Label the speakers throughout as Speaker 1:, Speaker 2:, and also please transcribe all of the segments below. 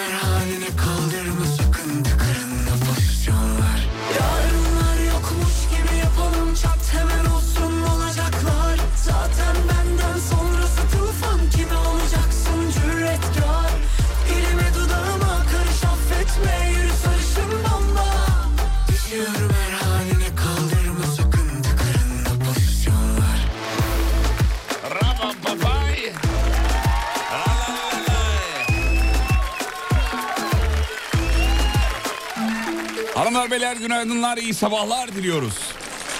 Speaker 1: Her haline kaldırma sakın
Speaker 2: Tıkırında pozisyonlar
Speaker 3: Hanımlar beyler günaydınlar iyi sabahlar diliyoruz.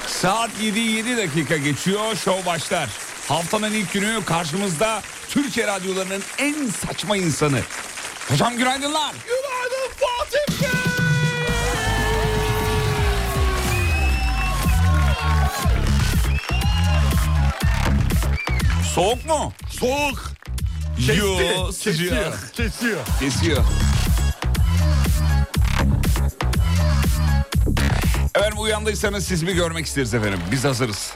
Speaker 3: Saat 7 7 dakika geçiyor şov başlar. Haftanın ilk günü karşımızda Türkiye radyolarının en saçma insanı. Hocam günaydınlar. Günaydın Fatih Bey. Soğuk mu?
Speaker 4: Soğuk.
Speaker 3: Yo
Speaker 4: Kesiyor,
Speaker 3: sıcak.
Speaker 4: Kesiyor.
Speaker 3: Kesiyor. Uyandıysanız siz mi görmek isteriz efendim. Biz hazırız.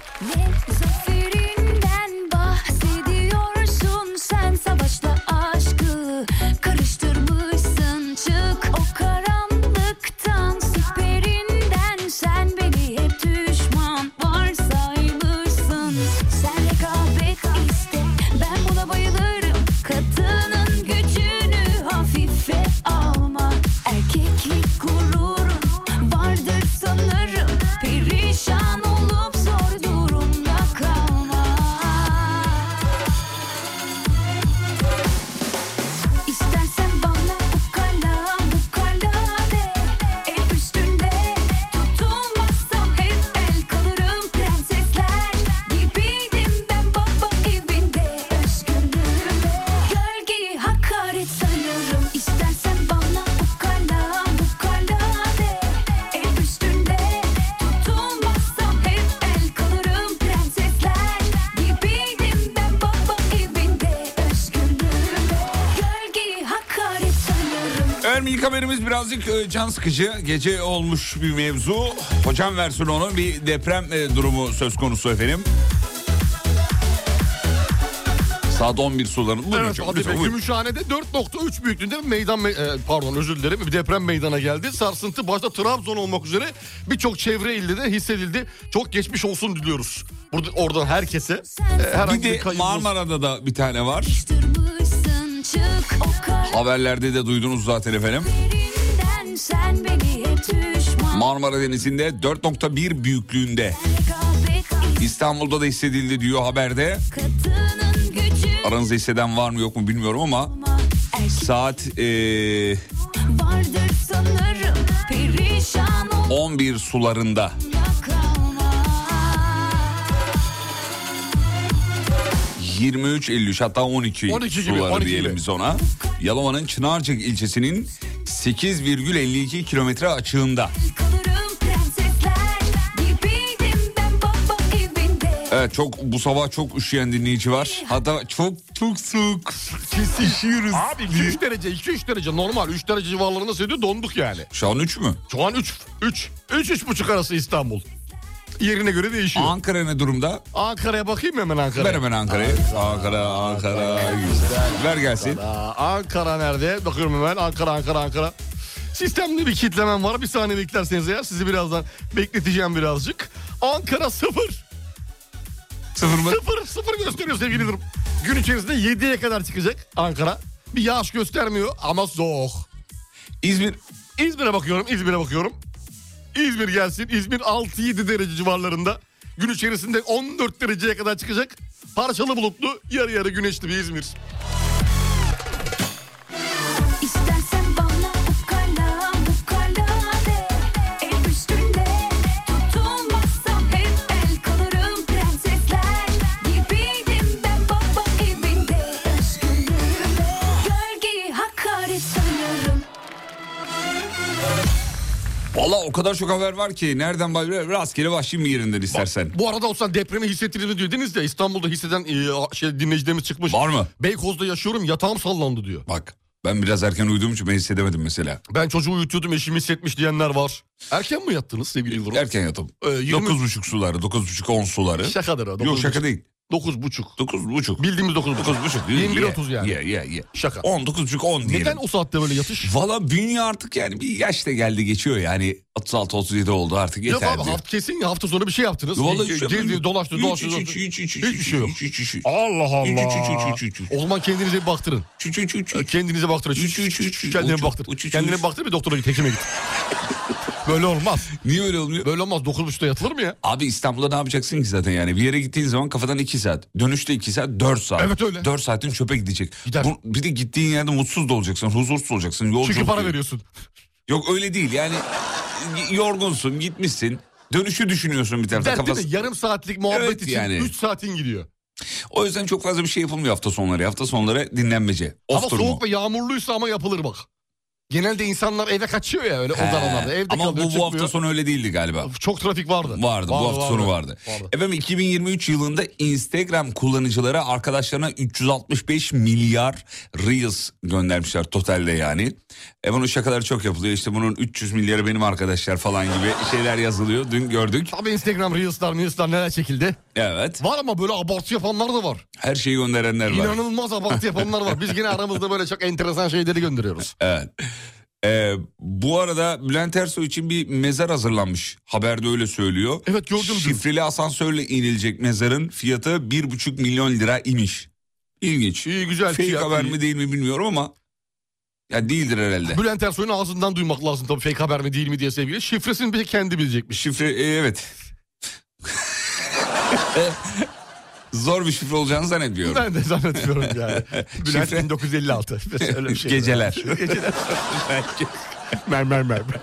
Speaker 3: Birazcık e, can sıkıcı. Gece olmuş bir mevzu. Hocam versin onu. Bir deprem e, durumu söz konusu efendim. Saat 11 sularında.
Speaker 4: Evet
Speaker 3: hocam,
Speaker 4: Fatih
Speaker 3: lütfen.
Speaker 4: Gümüşhane'de 4.3 büyüklüğünde bir meydan me- e, pardon özür dilerim bir deprem meydana geldi. Sarsıntı başta Trabzon olmak üzere birçok çevre ilde de hissedildi. Çok geçmiş olsun diliyoruz. Burada oradan herkese e, herhangi
Speaker 3: Bir
Speaker 4: bir
Speaker 3: de
Speaker 4: kayıp
Speaker 3: Marmara'da da bir tane var. Haberlerde de duydunuz zaten efendim. Marmara Denizi'nde 4.1 büyüklüğünde. İstanbul'da da hissedildi diyor haberde. Aranızda hisseden var mı yok mu bilmiyorum ama saat e,
Speaker 5: ol
Speaker 3: 11 sularında.
Speaker 5: kalma
Speaker 3: 23.53 hatta 12,
Speaker 4: 12 gibi,
Speaker 3: suları
Speaker 4: 12
Speaker 3: diyelim
Speaker 4: gibi.
Speaker 3: biz ona. Yalova'nın Çınarcık ilçesinin 8,52 kilometre açığında. Evet çok bu sabah çok üşüyen dinleyici var. Hatta çok çok soğuk.
Speaker 4: Kesin. Abi 2-3 derece 2-3 derece normal 3 derece civarlarında hissediyor donduk yani.
Speaker 3: Şu an 3 mü?
Speaker 4: Şu an 3 3 3 3,5 arası İstanbul. Yerine göre değişiyor.
Speaker 3: Ankara ne durumda?
Speaker 4: Ankara'ya bakayım hemen Ankara'ya?
Speaker 3: Ver hemen Ankara'yı. Ankara, Ankara. Güzel. Ver gelsin.
Speaker 4: Aa, Ankara nerede? Bakıyorum hemen Ankara Ankara Ankara. Sistemli bir kitlemem var. Bir saniye beklerseniz eğer sizi birazdan bekleteceğim birazcık. Ankara sıfır.
Speaker 3: Sıfır mı?
Speaker 4: Sıfır sıfır gösteriyor sevgili dinlerim. Gün içerisinde 7'ye kadar çıkacak Ankara. Bir yağış göstermiyor ama soğuk.
Speaker 3: İzmir.
Speaker 4: İzmir'e bakıyorum İzmir'e bakıyorum. İzmir gelsin. İzmir 6-7 derece civarlarında. Gün içerisinde 14 dereceye kadar çıkacak. Parçalı bulutlu yarı yarı güneşli bir İzmir.
Speaker 3: Valla o kadar çok haber var ki nereden başlayayım? Rastgele başlayayım bir yerinden istersen.
Speaker 4: Bu arada olsan depremi hissettiniz mi dediniz de İstanbul'da hisseden e, şey, dinleyicilerimiz çıkmış.
Speaker 3: Var mı?
Speaker 4: Beykoz'da yaşıyorum yatağım sallandı diyor.
Speaker 3: Bak Ben biraz erken uyuduğum için ben hissedemedim mesela.
Speaker 4: Ben çocuğu uyutuyordum eşim hissetmiş diyenler var. Erken mi yattınız sevgili Yıldırım?
Speaker 3: Erken yattım.
Speaker 4: Ee, 20
Speaker 3: 9.30 suları, 9.30-10 suları.
Speaker 4: Şakadır o.
Speaker 3: Yok şaka değil.
Speaker 4: 9 buçuk.
Speaker 3: 9.30.
Speaker 4: Bildiğimiz 9 buçuk.
Speaker 3: 9.30.
Speaker 4: 21.30 yani.
Speaker 3: Ya ya ya.
Speaker 4: Şaka.
Speaker 3: 10, 9.30, 10 diyelim.
Speaker 4: Neden o saatte böyle yatış?
Speaker 3: Valla bünye artık yani bir yaş da geldi geçiyor yani 36-37 oldu artık
Speaker 4: Yok
Speaker 3: yeter
Speaker 4: abi
Speaker 3: diyor.
Speaker 4: hafta kesin hafta sonu bir şey yaptınız.
Speaker 3: Vallahi
Speaker 4: Ge-
Speaker 3: hiç
Speaker 4: Gezdi, dolaştı,
Speaker 3: Hiç,
Speaker 4: dolaştı.
Speaker 3: hiç, hiç, hiç, hiç,
Speaker 4: Hiçbir şey yok.
Speaker 3: hiç, hiç, hiç, hiç.
Speaker 4: Allah Allah. O zaman kendinize bir baktırın. Kendinize baktırın. Kendine baktır. Kendine baktır bir doktora git, hekime git. Böyle olmaz.
Speaker 3: Niye öyle olmuyor?
Speaker 4: Böyle olmaz. 9.30'da yatılır mı ya?
Speaker 3: Abi İstanbul'da ne yapacaksın ki zaten yani? Bir yere gittiğin zaman kafadan 2 saat. Dönüşte 2 saat 4 saat.
Speaker 4: Evet öyle.
Speaker 3: 4 saatin çöpe gidecek.
Speaker 4: Gider.
Speaker 3: Bu- bir de gittiğin yerde mutsuz da olacaksın. Huzursuz olacaksın. Yolculuk
Speaker 4: Çünkü para veriyorsun.
Speaker 3: Yok öyle değil yani yorgunsun gitmişsin. Dönüşü düşünüyorsun bir tarafta.
Speaker 4: Dert
Speaker 3: Kafası...
Speaker 4: Yarım saatlik muhabbet
Speaker 3: Evet
Speaker 4: için
Speaker 3: yani.
Speaker 4: 3 saatin gidiyor.
Speaker 3: O yüzden çok fazla bir şey yapılmıyor hafta sonları. Hafta sonları dinlenmece. Off
Speaker 4: ama
Speaker 3: durumu.
Speaker 4: soğuk ve yağmurluysa ama yapılır bak. Genelde insanlar eve kaçıyor ya öyle odalarda. Evde
Speaker 3: Ama bu,
Speaker 4: kalıyor,
Speaker 3: bu hafta
Speaker 4: çıkmıyor.
Speaker 3: sonu öyle değildi galiba.
Speaker 4: Çok trafik vardı.
Speaker 3: Vardı, bu hafta sonu vardı.
Speaker 4: vardı.
Speaker 3: Efendim 2023 yılında Instagram kullanıcıları arkadaşlarına 365 milyar Reels göndermişler totalde yani. E bunun şakaları çok yapılıyor. İşte bunun 300 milyarı benim arkadaşlar falan gibi şeyler yazılıyor. Dün gördük.
Speaker 4: Tabii Instagram Reels'lar, Reels'lar neler çekildi.
Speaker 3: Evet.
Speaker 4: Var ama böyle abartı yapanlar da var.
Speaker 3: Her şeyi gönderenler var.
Speaker 4: İnanılmaz abartı yapanlar var. Biz yine aramızda böyle çok enteresan şeyleri gönderiyoruz.
Speaker 3: Evet. Ee, bu arada Bülent Ersoy için bir mezar hazırlanmış. Haberde öyle söylüyor.
Speaker 4: Evet, gördüm.
Speaker 3: Şifreli asansörle inilecek mezarın fiyatı 1,5 milyon lira imiş. İlginç.
Speaker 4: İyi güzel.
Speaker 3: Fake
Speaker 4: fiyat,
Speaker 3: haber
Speaker 4: iyi.
Speaker 3: mi değil mi bilmiyorum ama ya değildir herhalde.
Speaker 4: Bülent Ersoy'un ağzından duymak lazım tabii fake haber mi değil mi diye sevgili. Şifresini bir kendi bilecekmiş.
Speaker 3: Şifre e, evet. Zor bir şifre olacağını zannetmiyorum.
Speaker 4: Ben de zannetmiyorum yani. Bülent
Speaker 3: Şifre-
Speaker 4: 1956. Öyle bir şey.
Speaker 3: Geceler.
Speaker 4: Geceler. mermer mermer.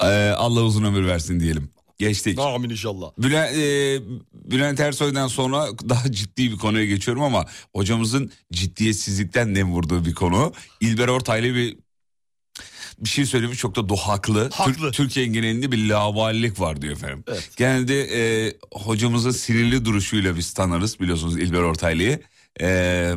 Speaker 3: Ee, Allah uzun ömür versin diyelim. Geçtik.
Speaker 4: Amin inşallah.
Speaker 3: Bülent, e, Bülent Ersoy'dan sonra daha ciddi bir konuya geçiyorum ama hocamızın ciddiyetsizlikten nem vurduğu bir konu. İlber Ortaylı bir bir şey söylemiş çok da do haklı.
Speaker 4: Haklı.
Speaker 3: Tür- Türkiye genelinde bir lavallik var diyor efendim.
Speaker 4: Evet.
Speaker 3: Genelde e, hocamızın sinirli duruşuyla biz tanırız biliyorsunuz İlber Ortaylı'yı. E,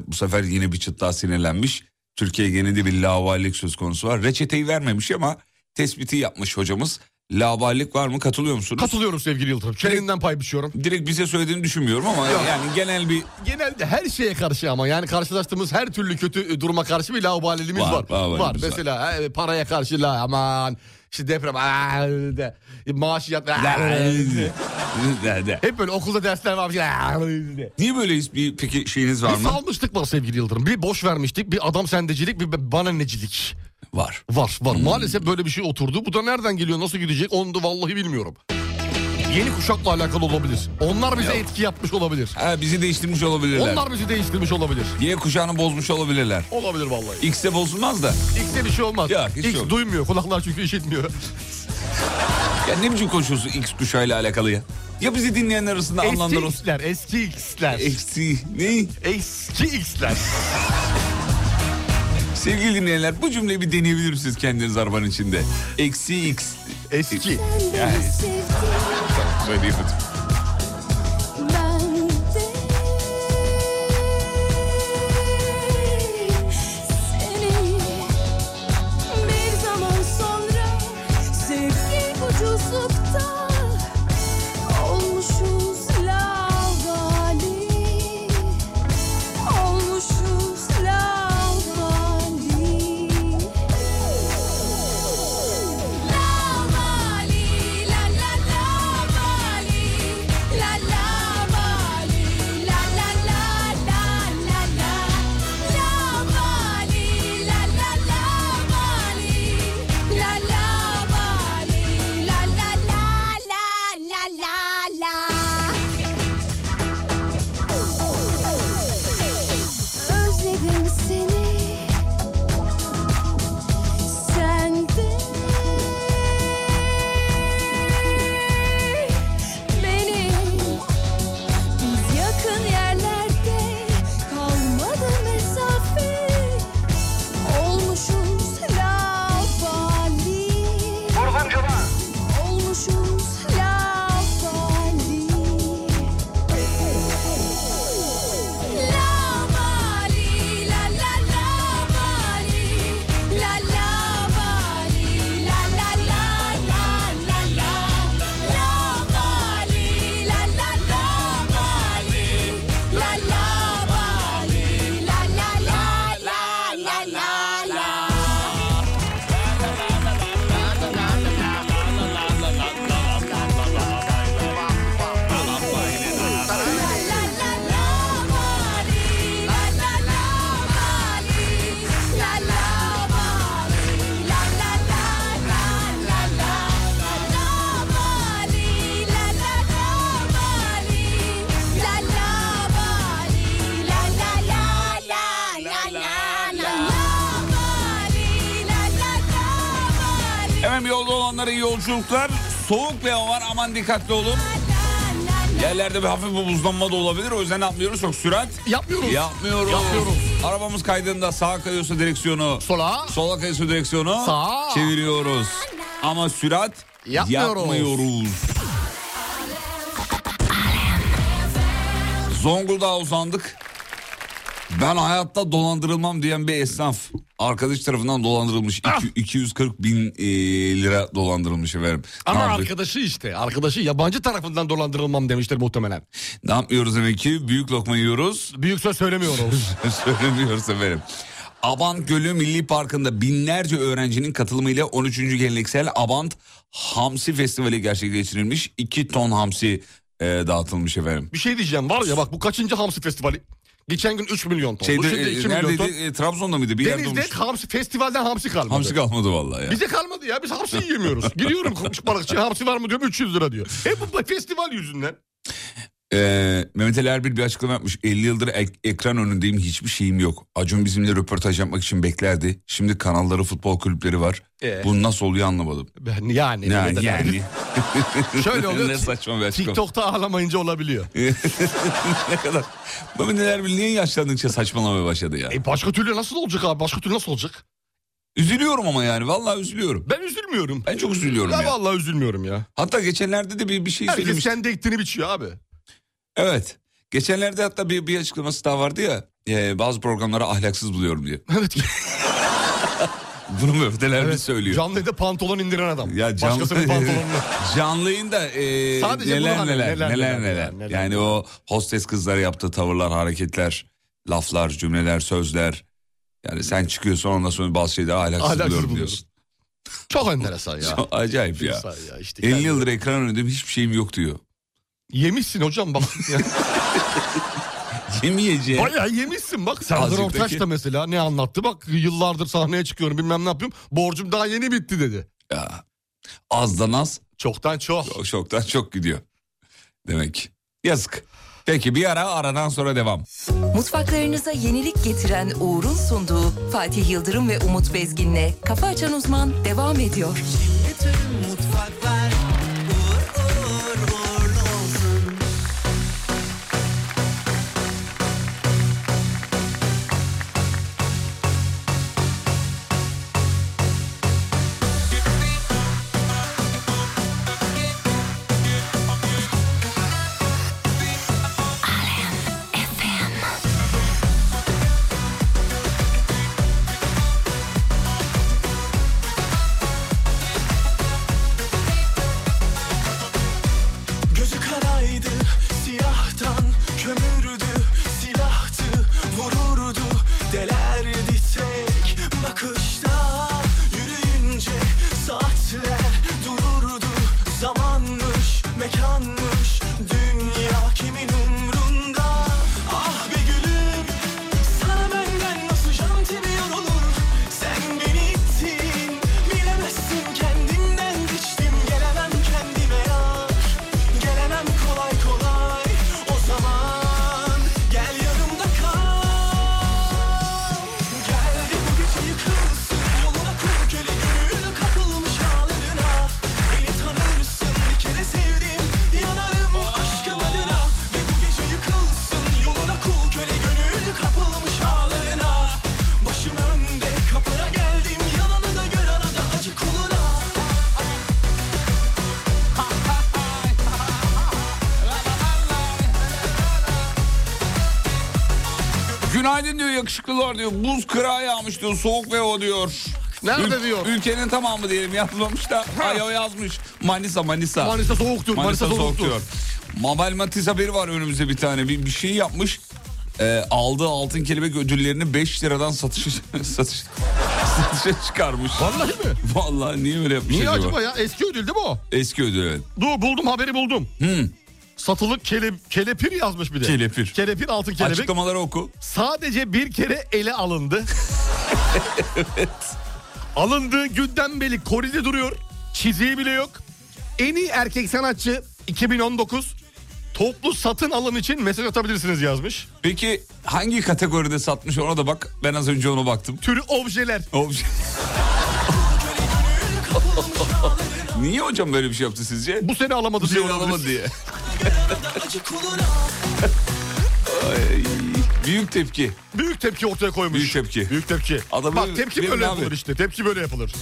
Speaker 3: bu sefer yine bir çıt daha sinirlenmiş. Türkiye genelinde bir lavallik söz konusu var. Reçeteyi vermemiş ama tespiti yapmış hocamız. Lavallik var mı katılıyor musunuz?
Speaker 4: Katılıyorum sevgili Yıldırım. Çeliğinden pay biçiyorum.
Speaker 3: Direkt bize söylediğini düşünmüyorum ama yani genel bir
Speaker 4: Genelde her şeye karşı ama yani karşılaştığımız her türlü kötü e, duruma karşı bir laubaliliğimiz
Speaker 3: Var,
Speaker 4: var.
Speaker 3: laubaliliğimiz var.
Speaker 4: Mesela e, paraya karşı la aman işte deprem aa, de, maaşiyat aa, de. hep böyle okulda dersler varmış. de.
Speaker 3: Niye böyleyiz bir peki şeyiniz var
Speaker 4: Bir
Speaker 3: mı?
Speaker 4: salmışlık var sevgili Yıldırım. Bir boş vermiştik, bir adam sendecilik, bir bana necilik.
Speaker 3: Var.
Speaker 4: Var, var.
Speaker 3: Hmm.
Speaker 4: Maalesef böyle bir şey oturdu. Bu da nereden geliyor, nasıl gidecek onu da vallahi bilmiyorum. Yeni kuşakla alakalı olabilir. Onlar bize
Speaker 3: Yok.
Speaker 4: etki yapmış olabilir.
Speaker 3: Ha, bizi değiştirmiş olabilirler.
Speaker 4: Onlar bizi değiştirmiş olabilir.
Speaker 3: Y kuşağını bozmuş olabilirler.
Speaker 4: Olabilir vallahi.
Speaker 3: X'de bozulmaz da.
Speaker 4: X'de bir şey olmaz.
Speaker 3: Yok,
Speaker 4: X
Speaker 3: yok.
Speaker 4: duymuyor. Kulaklar çünkü işitmiyor.
Speaker 3: Ya ne biçim konuşuyorsun X kuşağıyla alakalı ya? Ya bizi dinleyenler arasında
Speaker 4: Eski. X'ler, eski X'ler.
Speaker 3: Eksi ne?
Speaker 4: Eski X'ler.
Speaker 3: Sevgili dinleyenler bu cümleyi bir deneyebilir misiniz kendiniz arabanın içinde? Eksi X.
Speaker 4: Eski.
Speaker 3: Yani. Söyleyeyim Efendim yolda olanlara iyi yolculuklar. Soğuk bir hava var aman dikkatli olun. Yerlerde bir hafif bir buzlanma da olabilir. O yüzden yapmıyoruz? Çok sürat
Speaker 4: Yapmıyoruz.
Speaker 3: yapmıyoruz.
Speaker 4: Yapmıyoruz.
Speaker 3: Arabamız kaydığında sağa kayıyorsa direksiyonu
Speaker 4: Sola.
Speaker 3: Sola kayıyorsa direksiyonu
Speaker 4: Sağa.
Speaker 3: çeviriyoruz. Ama sürat
Speaker 4: Yapmıyoruz.
Speaker 3: yapmıyoruz. Zonguldak'a uzandık. Ben hayatta dolandırılmam diyen bir esnaf. Arkadaş tarafından dolandırılmış.
Speaker 4: Ah.
Speaker 3: İki- 240 bin e, lira dolandırılmış efendim.
Speaker 4: Ama
Speaker 3: ne, yaptık?
Speaker 4: arkadaşı işte. Arkadaşı yabancı tarafından dolandırılmam demiştir muhtemelen.
Speaker 3: ne yapmıyoruz demek ki? Büyük lokma yiyoruz.
Speaker 4: Büyük söz söylemiyoruz.
Speaker 3: Söylemiyoruz efendim. Abant Gölü Milli Parkı'nda binlerce öğrencinin katılımıyla 13. geleneksel Abant Hamsi Festivali gerçekleştirilmiş. 2 ton hamsi e, dağıtılmış efendim.
Speaker 4: bir şey diyeceğim var ya bak bu kaçıncı hamsi festivali? Geçen gün 3 milyon ton.
Speaker 3: Şeyde,
Speaker 4: şimdi
Speaker 3: e,
Speaker 4: 2 milyon
Speaker 3: neredeydi?
Speaker 4: ton.
Speaker 3: E, Trabzon'da mıydı? Bir yerde
Speaker 4: Denizde
Speaker 3: olmuş.
Speaker 4: hamsi festivalden hamsi kalmadı.
Speaker 3: Hamsi kalmadı vallahi ya.
Speaker 4: Bize kalmadı ya biz hamsi yiyemiyoruz. Gidiyorum balıkçı hamsi var mı diyorum 300 lira diyor. Hep bu festival yüzünden.
Speaker 3: Ee, Mehmet Ali Erbil bir açıklama yapmış. 50 yıldır ek- ekran önündeyim hiçbir şeyim yok. Acun bizimle röportaj yapmak için beklerdi. Şimdi kanalları futbol kulüpleri var.
Speaker 4: Ee?
Speaker 3: Bu nasıl oluyor anlamadım.
Speaker 4: Ben yani.
Speaker 3: Yani,
Speaker 4: Mehmet Ali
Speaker 3: yani.
Speaker 4: Şöyle oluyor.
Speaker 3: ne saçma bir açıklama.
Speaker 4: TikTok'ta ağlamayınca olabiliyor.
Speaker 3: ne kadar. Mehmet Ali Erbil niye yaşlandıkça saçmalamaya başladı ya?
Speaker 4: E başka türlü nasıl olacak abi? Başka türlü nasıl olacak?
Speaker 3: Üzülüyorum ama yani vallahi üzülüyorum.
Speaker 4: Ben üzülmüyorum.
Speaker 3: Ben çok üzülüyorum
Speaker 4: Ben
Speaker 3: ya.
Speaker 4: vallahi üzülmüyorum ya.
Speaker 3: Hatta geçenlerde de bir, bir şey
Speaker 4: Herkes
Speaker 3: söylemiş.
Speaker 4: kendi ektiğini biçiyor abi.
Speaker 3: Evet. Geçenlerde hatta bir, bir açıklaması daha vardı ya. e, bazı programları ahlaksız buluyorum diye.
Speaker 4: Evet.
Speaker 3: Bunu Erbil
Speaker 4: evet.
Speaker 3: söylüyor.
Speaker 4: Canlı yayında pantolon indiren adam.
Speaker 3: Ya canlı,
Speaker 4: Başkasının pantolonunu.
Speaker 3: canlı yayında e,
Speaker 4: Sadece
Speaker 3: neler,
Speaker 4: hani,
Speaker 3: neler,
Speaker 4: neler,
Speaker 3: neler,
Speaker 4: neler,
Speaker 3: neler,
Speaker 4: neler,
Speaker 3: Yani o hostes kızlar yaptığı tavırlar, hareketler, laflar, cümleler, sözler. Yani sen çıkıyorsun ondan sonra bazı şeyleri ahlaksız,
Speaker 4: Ahlaksız
Speaker 3: buluyorum diyorsun.
Speaker 4: Çok enteresan ya.
Speaker 3: Çok acayip ya.
Speaker 4: Ya. İşte
Speaker 3: 50
Speaker 4: kendi-
Speaker 3: yıldır ekran önünde hiçbir şeyim yok diyor.
Speaker 4: Yemişsin hocam bak. Ya.
Speaker 3: Yemeyeceğim.
Speaker 4: Bayağı yemişsin bak. Serdar Ortaç da mesela ne anlattı? Bak yıllardır sahneye çıkıyorum bilmem ne yapıyorum. Borcum daha yeni bitti dedi.
Speaker 3: Ya. Azdan az,
Speaker 4: Çoktan çok.
Speaker 3: çok, çoktan çok gidiyor. Demek. Yazık. Peki bir ara aradan sonra devam.
Speaker 6: Mutfaklarınıza yenilik getiren Uğur'un sunduğu Fatih Yıldırım ve Umut Bezgin'le Kafa Açan Uzman devam ediyor.
Speaker 2: Bütün
Speaker 3: yakışıklılar diyor. Buz kırağı yağmış diyor. Soğuk ve o diyor.
Speaker 4: Nerede diyor?
Speaker 3: Ülkenin tamamı diyelim yazmamış da. Ay o yazmış. Manisa Manisa.
Speaker 4: Manisa soğuktur. Manisa,
Speaker 3: soğuk
Speaker 4: soğuktur.
Speaker 3: diyor. Mabel Matiz haberi var önümüzde bir tane. Bir, bir şey yapmış. Ee, aldığı altın kelebek ödüllerini 5 liradan satışa, satış, satışa çıkarmış.
Speaker 4: Vallahi mi?
Speaker 3: Vallahi niye öyle yapmış
Speaker 4: Niye
Speaker 3: acaba?
Speaker 4: acaba ya? Eski ödül değil mi o?
Speaker 3: Eski ödül evet.
Speaker 4: Dur buldum haberi buldum.
Speaker 3: Hmm.
Speaker 4: Satılık kele, kelepir yazmış bir de.
Speaker 3: Kelepir.
Speaker 4: Kelepir altın kelebek.
Speaker 3: Açıklamaları oku.
Speaker 4: Sadece bir kere ele alındı. Alındığı günden beri koride duruyor. Çiziği bile yok. En iyi erkek sanatçı 2019 toplu satın alım için mesaj atabilirsiniz yazmış.
Speaker 3: Peki hangi kategoride satmış ona da bak. Ben az önce ona baktım.
Speaker 4: Türü objeler.
Speaker 3: Obje. Niye hocam böyle bir şey yaptı sizce?
Speaker 4: Bu sene alamadı
Speaker 3: Bu
Speaker 4: diye
Speaker 3: sene alamadı diye. Ay, büyük tepki.
Speaker 4: Büyük tepki ortaya koymuş.
Speaker 3: Büyük tepki.
Speaker 4: Büyük tepki.
Speaker 3: Adamı
Speaker 4: Bak tepki böyle
Speaker 3: abi.
Speaker 4: yapılır işte. Tepki böyle yapılır.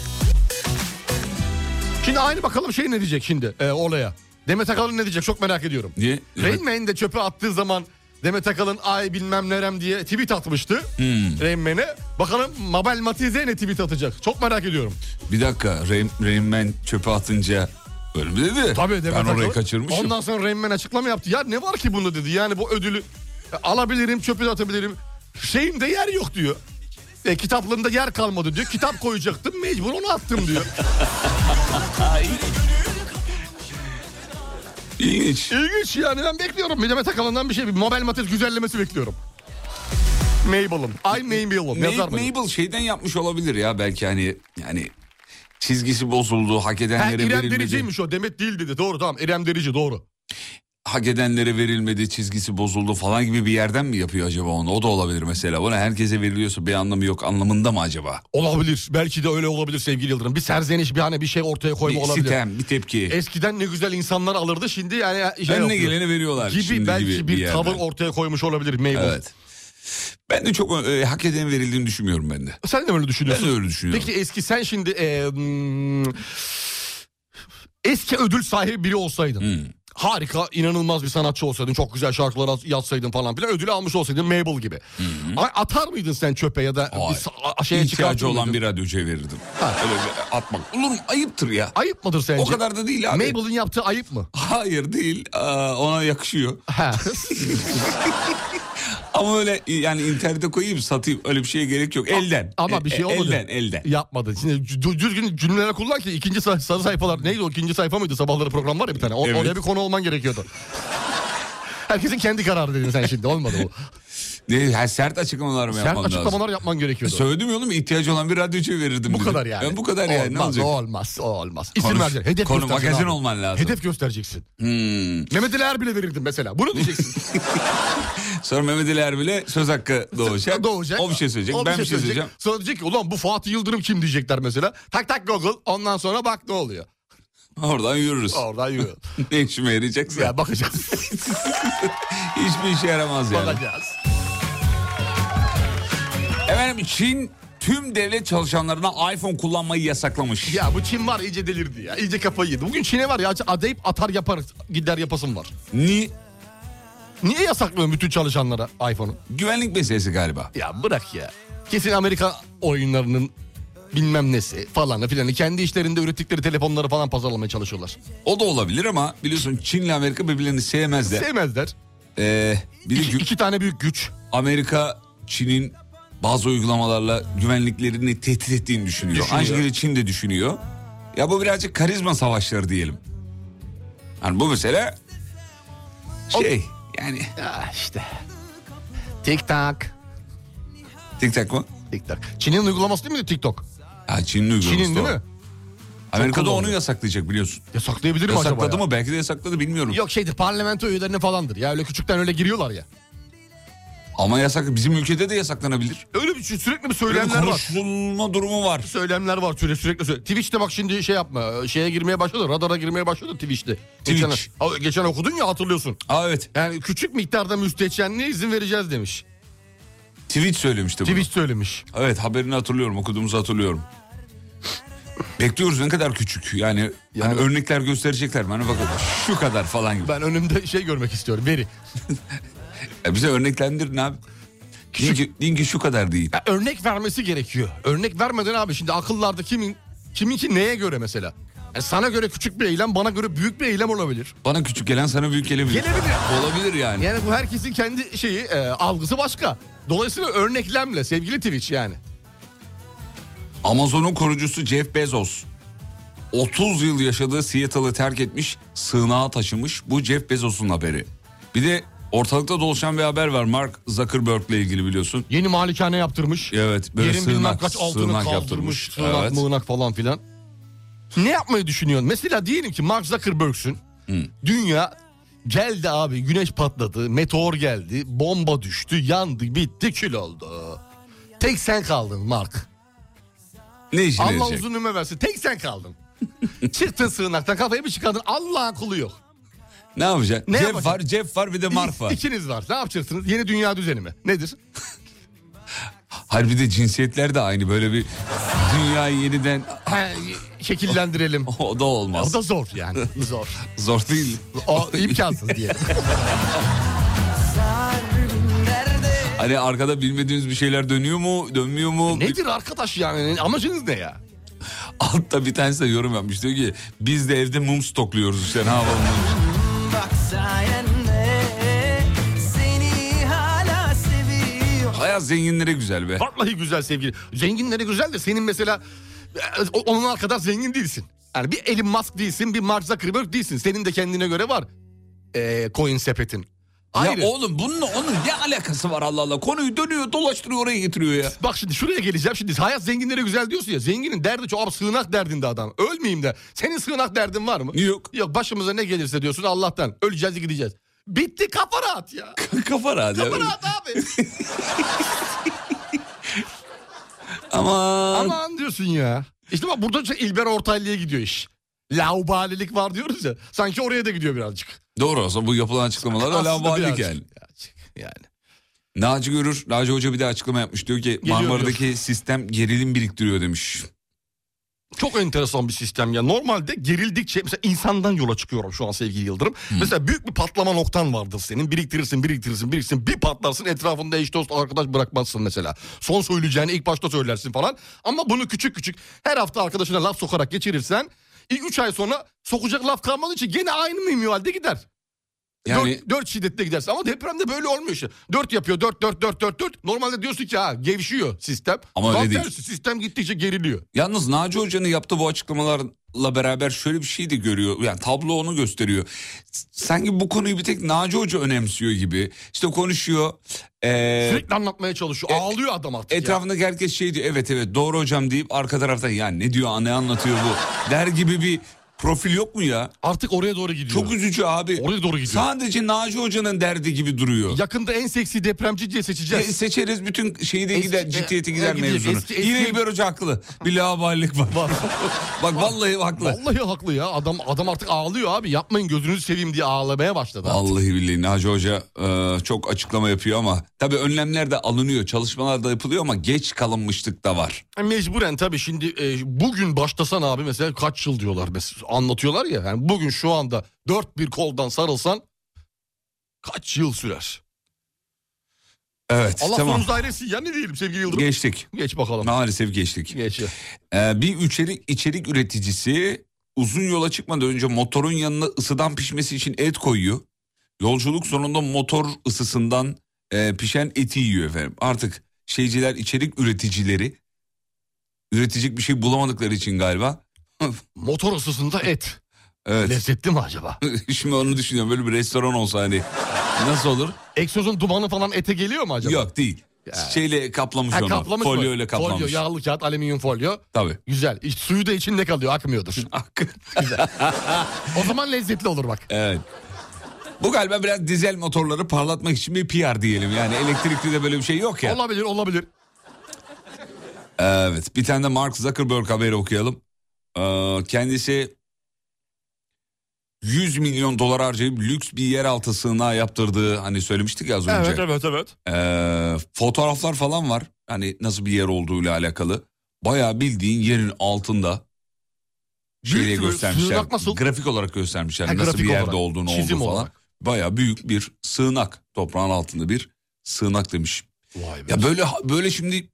Speaker 4: Şimdi aynı bakalım şey ne diyecek şimdi e, olaya. Demet Akalın ne diyecek çok merak ediyorum.
Speaker 3: Niye?
Speaker 4: Rain Man de çöpe attığı zaman Demet Akalın ay bilmem nerem diye tweet atmıştı.
Speaker 3: Hmm.
Speaker 4: Rain Man'e. Bakalım Mabel Matize ne tweet atacak. Çok merak ediyorum.
Speaker 3: Bir dakika Rain, Rain Man çöpe atınca öyle mi dedi?
Speaker 4: Tabii Demet
Speaker 3: Ben orayı
Speaker 4: Akalın.
Speaker 3: kaçırmışım.
Speaker 4: Ondan sonra Rain Man açıklama yaptı. Ya ne var ki bunda dedi. Yani bu ödülü alabilirim çöpe de atabilirim. Şeyimde yer yok diyor. E, kitaplığımda yer kalmadı diyor. Kitap koyacaktım mecbur onu attım diyor.
Speaker 3: İlginç.
Speaker 4: İlginç yani ben bekliyorum. Demet Akalın'dan bir şey. Bir Mabel Matiz güzellemesi bekliyorum. Mabel'ım. Ay Mabel'ım. Yazar
Speaker 3: Mabel, şeyden yapmış olabilir ya belki hani yani çizgisi bozuldu hak
Speaker 4: Ha,
Speaker 3: edenlere
Speaker 4: İrem
Speaker 3: verilmedi.
Speaker 4: Derici'ymiş o. Demet değil dedi. Doğru tamam. İrem Derici doğru.
Speaker 3: Hak edenlere verilmedi çizgisi bozuldu falan gibi bir yerden mi yapıyor acaba onu? O da olabilir mesela. Buna herkese veriliyorsa bir anlamı yok anlamında mı acaba?
Speaker 4: Olabilir. Belki de öyle olabilir sevgili Yıldırım. Bir serzeniş bir hani bir şey ortaya koyma
Speaker 3: Bir
Speaker 4: olabilir.
Speaker 3: sitem, bir tepki.
Speaker 4: Eskiden ne güzel insanlar alırdı şimdi yani şey
Speaker 3: Önüne
Speaker 4: yapıyor.
Speaker 3: geleni veriyorlar.
Speaker 4: gibi
Speaker 3: şimdi
Speaker 4: belki
Speaker 3: gibi
Speaker 4: bir,
Speaker 3: yerden.
Speaker 4: tavır ortaya koymuş olabilir Mabel.
Speaker 3: Evet. Ben de çok e, hak eden verildiğini düşünmüyorum ben de.
Speaker 4: Sen de öyle düşünüyorsun?
Speaker 3: Ben de öyle düşünüyorum.
Speaker 4: Peki eski sen şimdi e, hmm, eski ödül sahibi biri olsaydın.
Speaker 3: Hmm.
Speaker 4: Harika, inanılmaz bir sanatçı olsaydın, çok güzel şarkılar az- yazsaydın falan filan ödülü almış olsaydın Mabel gibi. A- Atar mıydın sen çöpe ya da
Speaker 3: Hayır.
Speaker 4: bir şeye çıkartır
Speaker 3: olan bir radyocuya verirdim.
Speaker 4: Ha.
Speaker 3: Öyle atmak. Olur mu? Ayıptır ya.
Speaker 4: Ayıp mıdır sence?
Speaker 3: O kadar da değil abi.
Speaker 4: Mabel'in yaptığı ayıp mı?
Speaker 3: Hayır değil. Aa, ona yakışıyor.
Speaker 4: Ha.
Speaker 3: Ama öyle yani internete koyayım satayım öyle bir şeye gerek yok. Elden.
Speaker 4: Ama bir şey
Speaker 3: E-
Speaker 4: olmadı.
Speaker 3: Elden elden.
Speaker 4: Yapmadın. Şimdi dü- düzgün cümleler kullan ki ikinci say- sarı sayfalar neydi o ikinci sayfa mıydı sabahları program var ya bir tane. O,
Speaker 3: Evet.
Speaker 4: Oraya bir konu olman gerekiyordu. Herkesin kendi kararı dedin sen şimdi olmadı bu.
Speaker 3: Ne, ha, sert açıklamalar mı
Speaker 4: Sert
Speaker 3: yapmam lazım?
Speaker 4: açıklamalar yapman gerekiyordu.
Speaker 3: Söyledim ya oğlum ihtiyacı olan bir radyocuya verirdim.
Speaker 4: Bu
Speaker 3: dedim.
Speaker 4: kadar yani.
Speaker 3: Ben bu kadar yani ne
Speaker 4: Olmaz,
Speaker 3: olacak?
Speaker 4: Olmaz, o olmaz. İsim
Speaker 3: Konuş-
Speaker 4: vereceksin. Hedef
Speaker 3: konu magazin
Speaker 4: abi.
Speaker 3: olman lazım.
Speaker 4: Hedef göstereceksin.
Speaker 3: Hmm.
Speaker 4: Mehmet Ali Erbil'e verirdim mesela. Bunu diyeceksin.
Speaker 3: Sonra Mehmet Ali Erbil'e söz hakkı doğacak.
Speaker 4: Doğacak.
Speaker 3: O bir şey söyleyecek.
Speaker 4: O
Speaker 3: ben bir şey
Speaker 4: söyleyecek.
Speaker 3: söyleyeceğim.
Speaker 4: Sonra diyecek ki ulan bu Fatih Yıldırım kim diyecekler mesela. Tak tak Google ondan sonra bak ne oluyor.
Speaker 3: Oradan yürürüz.
Speaker 4: Oradan yürü.
Speaker 3: ne işime yarayacaksa.
Speaker 4: ya bakacağız.
Speaker 3: Hiçbir işe yaramaz yani.
Speaker 4: bakacağız.
Speaker 3: Efendim Çin tüm devlet çalışanlarına iPhone kullanmayı yasaklamış.
Speaker 4: Ya bu Çin var iyice delirdi ya. İyice kafayı yedi. Bugün Çin'e var ya adayıp atar yapar gider yapasım var.
Speaker 3: Ni
Speaker 4: Niye yasaklıyorsun bütün çalışanlara iPhone'u?
Speaker 3: güvenlik meselesi galiba.
Speaker 4: Ya bırak ya. Kesin Amerika oyunlarının bilmem nesi falanı filanı kendi işlerinde ürettikleri telefonları falan pazarlamaya çalışıyorlar.
Speaker 3: O da olabilir ama biliyorsun Çin'le Amerika birbirlerini sevmezler.
Speaker 4: Sevmezler.
Speaker 3: Ee, bir de
Speaker 4: İki, iki tane büyük güç.
Speaker 3: Amerika Çin'in bazı uygulamalarla güvenliklerini tehdit ettiğini düşünüyor.
Speaker 4: Düşünüyor.
Speaker 3: Aynı şekilde Çin de düşünüyor. Ya bu birazcık karizma savaşları diyelim. Yani bu mesele şey yani
Speaker 4: Ya işte. TikTok.
Speaker 3: TikTok mu?
Speaker 4: TikTok. Çin'in uygulaması değil mi TikTok?
Speaker 3: Ha Çin'in uygulaması
Speaker 4: Çin'in değil
Speaker 3: o.
Speaker 4: mi?
Speaker 3: Amerika da
Speaker 4: kullanılıyor.
Speaker 3: onu yasaklayacak biliyorsun.
Speaker 4: Yasaklayabilir mi acaba
Speaker 3: Yasakladı
Speaker 4: ya?
Speaker 3: mı? Belki de yasakladı bilmiyorum.
Speaker 4: Yok şeydir parlamento üyelerine falandır. Ya öyle küçükten öyle giriyorlar ya.
Speaker 3: Ama yasak bizim ülkede de yasaklanabilir.
Speaker 4: Öyle bir şey, sürekli bir
Speaker 3: Öyle bir
Speaker 4: söylemler var.
Speaker 3: konuşulma durumu var.
Speaker 4: Söylemler var sürekli sürekli. söyle- Twitch'te bak şimdi şey yapma. Şeye girmeye başladı. Radara girmeye başladı Twitch'te.
Speaker 3: Twitch.
Speaker 4: Geçen, geçen okudun ya hatırlıyorsun.
Speaker 3: Aa evet.
Speaker 4: Yani küçük miktarda müstehcenliğe izin vereceğiz demiş.
Speaker 3: Tweet söylemişti bunu.
Speaker 4: Twitch söylemiş.
Speaker 3: Evet haberini hatırlıyorum okuduğumuzu hatırlıyorum. Bekliyoruz ne kadar küçük yani,
Speaker 4: Yani-
Speaker 3: hani örnekler gösterecekler? Hani bakın şu kadar falan gibi.
Speaker 4: Ben önümde şey görmek istiyorum. Veri.
Speaker 3: Ya bize örneklendirin abi. Deyin ki, deyin ki şu kadar değil.
Speaker 4: Ya örnek vermesi gerekiyor. Örnek vermeden abi şimdi akıllarda kimin kiminki neye göre mesela? Yani sana göre küçük bir eylem bana göre büyük bir eylem olabilir.
Speaker 3: Bana küçük gelen sana büyük gelebilir.
Speaker 4: Gelebilir.
Speaker 3: Olabilir yani.
Speaker 4: Yani bu herkesin kendi şeyi e, algısı başka. Dolayısıyla örneklemle sevgili Twitch yani.
Speaker 3: Amazon'un kurucusu Jeff Bezos 30 yıl yaşadığı Seattle'ı terk etmiş, sığınağa taşımış. Bu Jeff Bezos'un haberi. Bir de ortalıkta dolaşan bir haber var Mark Zuckerberg'le ilgili biliyorsun.
Speaker 4: Yeni malikane yaptırmış.
Speaker 3: Evet böyle
Speaker 4: Yerin bilmem
Speaker 3: sığınak,
Speaker 4: kaç altını
Speaker 3: sığınak
Speaker 4: kaldırmış.
Speaker 3: yaptırmış.
Speaker 4: Sığınak
Speaker 3: Evet.
Speaker 4: mığınak falan filan. Ne yapmayı düşünüyorsun? Mesela diyelim ki Mark Zuckerberg'sün. Dünya geldi abi güneş patladı. Meteor geldi. Bomba düştü. Yandı bitti kül oldu. Tek sen kaldın Mark.
Speaker 3: Ne işine
Speaker 4: Allah
Speaker 3: yarayacak?
Speaker 4: uzun ömür versin. Tek sen kaldın. Çıktın sığınaktan kafayı bir çıkardın Allah'ın kulu yok.
Speaker 3: Ne yapacaksın?
Speaker 4: Ne
Speaker 3: cep
Speaker 4: yapacaksın?
Speaker 3: var, cep var bir de mark var.
Speaker 4: İkiniz var. Ne yapacaksınız? Yeni dünya düzeni mi? Nedir?
Speaker 3: Hayır bir de cinsiyetler de aynı böyle bir dünyayı yeniden
Speaker 4: Ha, şekillendirelim.
Speaker 3: o da
Speaker 4: O
Speaker 3: olmaz.
Speaker 4: da zor yani. Zor.
Speaker 3: Zor değil.
Speaker 4: O imkansız diye.
Speaker 3: Hani arkada bilmediğiniz bir şeyler dönüyor mu, dönmüyor mu?
Speaker 4: Nedir arkadaş yani? Amacınız ne ya?
Speaker 3: Altta bir tanesi de yorum yapmış diyor ki biz de evde mum stokluyoruz işte ne yapalım. Hayat zenginlere güzel be.
Speaker 4: Vallahi güzel sevgili. Zenginlere güzel de senin mesela e, onlar kadar zengin değilsin. Yani bir Elon Musk değilsin, bir Mark Zuckerberg değilsin. Senin de kendine göre var. Ee, coin sepetin. Ayrı.
Speaker 3: Ya oğlum bununla onun ne alakası var Allah Allah. Konuyu dönüyor dolaştırıyor oraya getiriyor ya.
Speaker 4: Bak şimdi şuraya geleceğim. Şimdi hayat zenginlere güzel diyorsun ya. Zenginin derdi çok. Abi sığınak derdinde adam. Ölmeyeyim de. Senin sığınak derdin var mı?
Speaker 3: Yok.
Speaker 4: Yok başımıza ne gelirse diyorsun Allah'tan. Öleceğiz gideceğiz. Bitti kafa rahat ya.
Speaker 3: Kafa rahat ya.
Speaker 4: Kafa rahat abi.
Speaker 3: Aman.
Speaker 4: Aman diyorsun ya. İşte bak burada işte İlber Ortaylı'ya gidiyor iş. Laubalilik var diyoruz ya. Sanki oraya da gidiyor birazcık.
Speaker 3: Doğru olsa bu yapılan açıklamalar
Speaker 4: Aslında birazcık.
Speaker 3: yani.
Speaker 4: Birazcık Yani.
Speaker 3: Naci Görür, Naci Hoca bir de açıklama yapmış. Diyor ki Marmara'daki sistem gerilim biriktiriyor demiş.
Speaker 4: Çok enteresan bir sistem ya. Normalde gerildikçe mesela insandan yola çıkıyorum şu an sevgili Yıldırım. Mesela büyük bir patlama noktan vardır senin. Biriktirirsin, biriktirirsin, biriktirirsin. Bir patlarsın etrafında eş dost arkadaş bırakmazsın mesela. Son söyleyeceğini ilk başta söylersin falan. Ama bunu küçük küçük her hafta arkadaşına laf sokarak geçirirsen... 3 ay sonra sokacak laf kalmadığı için gene aynı minvalde gider.
Speaker 3: Yani
Speaker 4: Dört, dört şiddette gidersin ama depremde böyle olmuyor işte. Dört yapıyor dört dört dört dört dört. Normalde diyorsun ki ha gevşiyor sistem.
Speaker 3: Ama öyle
Speaker 4: Tam
Speaker 3: değil.
Speaker 4: tersi, sistem gittikçe geriliyor.
Speaker 3: Yalnız Naci Hoca'nın yaptığı bu açıklamalarla beraber şöyle bir şey de görüyor. Yani tablo onu gösteriyor. Sanki bu konuyu bir tek Naci Hoca önemsiyor gibi. İşte konuşuyor. Ee,
Speaker 4: Sürekli anlatmaya çalışıyor. Ağlıyor adam artık ya.
Speaker 3: etrafındaki herkes şey diyor. Evet evet doğru hocam deyip arka tarafta ya ne diyor ne anlatıyor bu der gibi bir profil yok mu ya?
Speaker 4: Artık oraya doğru gidiyor.
Speaker 3: Çok üzücü abi.
Speaker 4: Oraya doğru gidiyor.
Speaker 3: Sadece Naci Hoca'nın derdi gibi duruyor.
Speaker 4: Yakında en seksi depremci diye
Speaker 3: E,
Speaker 4: seçeceğiz.
Speaker 3: seçeriz bütün şeyi de
Speaker 4: Eski-
Speaker 3: gider, ciddiyeti gider
Speaker 4: e,
Speaker 3: mevzunu.
Speaker 4: Eski- eski-
Speaker 3: Yine İlber Hoca haklı. Bir laubalilik var. Bak vallahi haklı.
Speaker 4: Vallahi haklı ya. Adam adam artık ağlıyor abi. Yapmayın gözünüzü seveyim diye ağlamaya başladı. artık.
Speaker 3: Vallahi billahi Naci Hoca e, çok açıklama yapıyor ama tabii önlemler de alınıyor, çalışmalar da yapılıyor ama geç kalınmışlık da var.
Speaker 4: Mecburen tabii şimdi e, bugün başlasan abi mesela kaç yıl diyorlar mesela anlatıyorlar ya. Yani bugün şu anda dört bir koldan sarılsan kaç yıl sürer?
Speaker 3: Evet
Speaker 4: Allah
Speaker 3: tamam
Speaker 4: dairesi ya ne diyelim sevgili Yıldırım?
Speaker 3: geçtik.
Speaker 4: Geç bakalım.
Speaker 3: Maalesef geçtik.
Speaker 4: Geç. ya.
Speaker 3: E, bir içerik, içerik üreticisi uzun yola çıkmadan önce motorun yanına ısıdan pişmesi için et koyuyor. Yolculuk sonunda motor ısısından e, pişen eti yiyor efendim. Artık şeyciler, içerik üreticileri üretecek bir şey bulamadıkları için galiba.
Speaker 4: Motor ısısında et.
Speaker 3: Evet.
Speaker 4: Lezzetli mi acaba?
Speaker 3: Şimdi onu düşünüyorum. Böyle bir restoran olsa hani nasıl olur?
Speaker 4: Egzozun dumanı falan ete geliyor mu acaba?
Speaker 3: Yok değil. Şeyle kaplamış
Speaker 4: Ha,
Speaker 3: onu.
Speaker 4: kaplamış mı?
Speaker 3: Folyoyla kaplamış.
Speaker 4: Folyo, yağlı kağıt, alüminyum folyo.
Speaker 3: Tabii.
Speaker 4: Güzel. İşte suyu da içinde kalıyor, akmıyordur. o zaman lezzetli olur bak.
Speaker 3: evet. Bu galiba biraz dizel motorları parlatmak için bir PR diyelim. Yani elektrikli de böyle bir şey yok ya.
Speaker 4: Olabilir, olabilir.
Speaker 3: Evet. Bir tane de Mark Zuckerberg haberi okuyalım. Ee, kendisi 100 milyon dolar harcayıp lüks bir yeraltı sığınağı yaptırdığı hani söylemiştik ya az önce.
Speaker 4: evet, evet.
Speaker 3: Ee, fotoğraflar falan var. Hani nasıl bir yer olduğuyla alakalı. Bayağı bildiğin yerin altında şeyle göstermişler.
Speaker 4: Nasıl?
Speaker 3: Grafik olarak göstermişler.
Speaker 4: Ha,
Speaker 3: nasıl
Speaker 4: grafik
Speaker 3: bir yerde
Speaker 4: olarak,
Speaker 3: olduğunu olduğunu falan.
Speaker 4: olarak.
Speaker 3: Bayağı büyük bir sığınak. Toprağın altında bir sığınak demiş.
Speaker 4: Vay be.
Speaker 3: Ya böyle böyle şimdi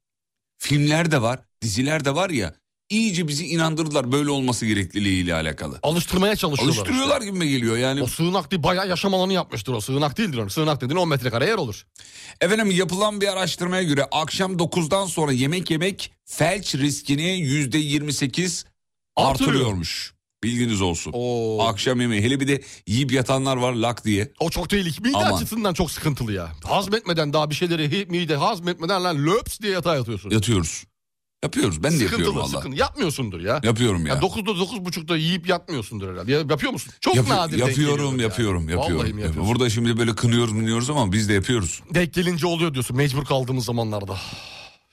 Speaker 3: filmler de var, diziler de var ya. İyice bizi inandırdılar böyle olması gerekliliğiyle alakalı.
Speaker 4: Alıştırmaya çalışıyorlar.
Speaker 3: Alıştırıyorlar gibime geliyor yani.
Speaker 4: işte. O sığınak değil, bayağı yaşam alanı yapmıştır o. Sığınak değildir o. Sığınak dediğin 10 metrekare yer olur.
Speaker 3: Efendim yapılan bir araştırmaya göre akşam 9'dan sonra yemek yemek felç riskini %28
Speaker 4: Artırıyor.
Speaker 3: artırıyormuş. Bilginiz olsun.
Speaker 4: Oo.
Speaker 3: Akşam yemeği hele bir de yiyip yatanlar var lak diye.
Speaker 4: O çok tehlikeli. Mide
Speaker 3: Aman.
Speaker 4: açısından çok sıkıntılı ya. Hazmetmeden daha bir şeyleri mide hazmetmeden lan löps diye yatağa yatıyorsun.
Speaker 3: Yatıyoruz. Yapıyoruz. Ben de yapıyorum valla.
Speaker 4: sıkıntı. Yapmıyorsundur ya.
Speaker 3: Yapıyorum ya.
Speaker 4: Ya 9'da 9.30'da yiyip yatmıyorsundur herhalde. Ya, yapıyor musun? Çok
Speaker 3: Yapı-
Speaker 4: nadir
Speaker 3: yapıyorum, yapıyorum,
Speaker 4: Vallahi
Speaker 3: yapıyorum, yapıyorum. Burada şimdi böyle kınıyoruz, biniyoruz ama biz de yapıyoruz.
Speaker 4: Denk gelince oluyor diyorsun mecbur kaldığımız zamanlarda.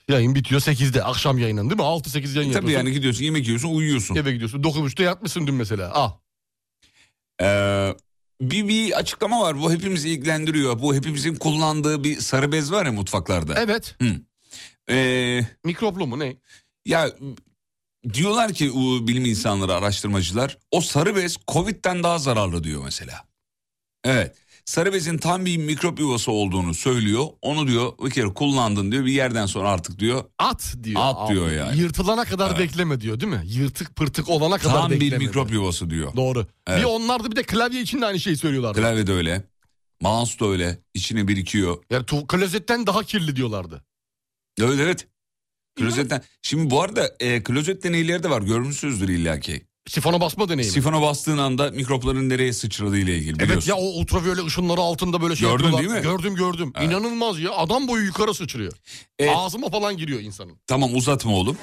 Speaker 4: Yayın bitiyor 8'de akşam yayının değil mi? 6-8 yayın
Speaker 3: Tabii
Speaker 4: yapıyorsun.
Speaker 3: yani gidiyorsun yemek yiyorsun uyuyorsun.
Speaker 4: Eve gidiyorsun 9.30'da yatmışsın dün mesela. Al.
Speaker 3: Ee, bir, bir açıklama var bu hepimizi ilgilendiriyor. Bu hepimizin kullandığı bir sarı bez var ya mutfaklarda.
Speaker 4: Evet.
Speaker 3: Ee,
Speaker 4: Mikroplu mu ne?
Speaker 3: ya diyorlar ki o bilim insanları araştırmacılar o sarı bez Covid'den daha zararlı diyor mesela. Evet sarı bezin tam bir mikrop yuvası olduğunu söylüyor. Onu diyor bir kere kullandın diyor bir yerden sonra artık diyor
Speaker 4: At diyor.
Speaker 3: At diyor
Speaker 4: Abi.
Speaker 3: yani.
Speaker 4: Yırtılana kadar
Speaker 3: Evet.
Speaker 4: bekleme diyor değil mi? Yırtık pırtık olana kadar
Speaker 3: tam
Speaker 4: bekleme.
Speaker 3: bir mikrop
Speaker 4: diyor.
Speaker 3: yuvası diyor.
Speaker 4: Doğru.
Speaker 3: Evet.
Speaker 4: Bir onlar da bir de klavye için de aynı şeyi söylüyorlardı.
Speaker 3: Klavye de öyle. Mouse da öyle. içine birikiyor.
Speaker 4: Yani tu- klozetten daha kirli diyorlardı.
Speaker 3: Evet evet. Klozetten. Şimdi bu arada e, klozet deneyleri de var. Görmüşsünüzdür illaki.
Speaker 4: Sifona basma deneyimi.
Speaker 3: Sifona bastığın anda mikropların nereye sıçradığı ile ilgili
Speaker 4: Evet
Speaker 3: biliyorsun.
Speaker 4: ya o ultraviyole ışınları altında böyle şey
Speaker 3: Gördün
Speaker 4: yapıyorlar.
Speaker 3: değil mi?
Speaker 4: Gördüm gördüm.
Speaker 3: Evet.
Speaker 4: İnanılmaz ya. Adam boyu yukarı sıçrıyor.
Speaker 3: Evet.
Speaker 4: Ağzıma falan giriyor insanın.
Speaker 3: Tamam uzatma oğlum.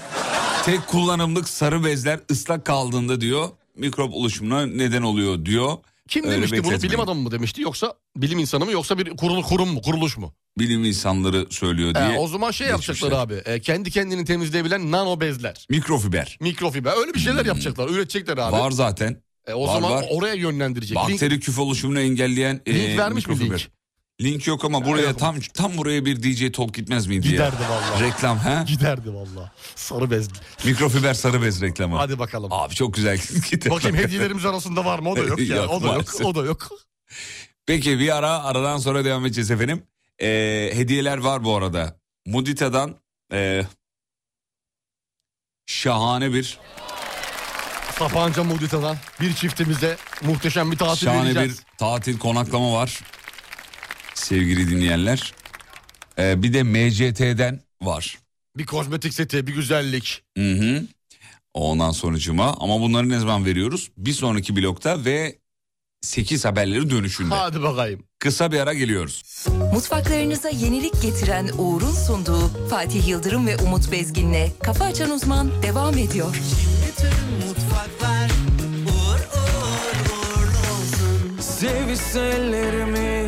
Speaker 3: Tek kullanımlık sarı bezler ıslak kaldığında diyor mikrop oluşumuna neden oluyor diyor.
Speaker 4: Kim
Speaker 3: Öyle
Speaker 4: demişti bunu? Bilim adamı mı demişti yoksa bilim insanı mı yoksa bir kurulu kurum mu kuruluş mu?
Speaker 3: Bilim insanları söylüyor diye.
Speaker 4: He, o zaman şey yapacaklar abi. e, kendi kendini temizleyebilen nano bezler.
Speaker 3: Mikrofiber.
Speaker 4: Mikrofiber öyle bir şeyler yapacaklar. Üretecekler abi.
Speaker 3: Hmm. Var zaten.
Speaker 4: E, o
Speaker 3: var,
Speaker 4: zaman
Speaker 3: var.
Speaker 4: oraya yönlendirecek. Link,
Speaker 3: Bakteri küf oluşumunu engelleyen e,
Speaker 4: link vermiş mi
Speaker 3: mikrofiber.
Speaker 4: link?
Speaker 3: Link yok ama buraya
Speaker 4: Yok.
Speaker 3: tam tam buraya bir DJ Talk gitmez miydi ya?
Speaker 4: Giderdi vallahi.
Speaker 3: Reklam ha?
Speaker 4: Giderdi valla. Sarı bez.
Speaker 3: Mikrofiber sarı bez reklamı.
Speaker 4: Hadi bakalım.
Speaker 3: Abi çok güzel gider.
Speaker 4: Bakayım hediyelerimiz arasında var mı? O da yok ya.
Speaker 3: Yok,
Speaker 4: o da yok.
Speaker 3: maalesef.
Speaker 4: O da yok.
Speaker 3: Peki bir ara aradan sonra devam edeceğiz efendim. Ee, hediyeler var bu arada. Mudita'dan ee, şahane bir
Speaker 4: Sapanca Mudita'dan bir çiftimize muhteşem bir tatil
Speaker 3: şahane bir
Speaker 4: vereceğiz.
Speaker 3: tatil konaklama var. Sevgili dinleyenler. Ee, bir de MCT'den var.
Speaker 4: Bir kozmetik seti, bir güzellik.
Speaker 3: Hı hı. Ondan sonucuma ama bunları ne zaman veriyoruz? Bir sonraki blokta ve 8 haberleri dönüşünde.
Speaker 4: Hadi bakayım.
Speaker 3: Kısa bir ara geliyoruz.
Speaker 6: Mutfaklarınıza yenilik getiren Uğur'un sunduğu Fatih Yıldırım ve Umut Bezgin'le Kafa Açan Uzman devam ediyor.
Speaker 2: Sevişse ellerimiz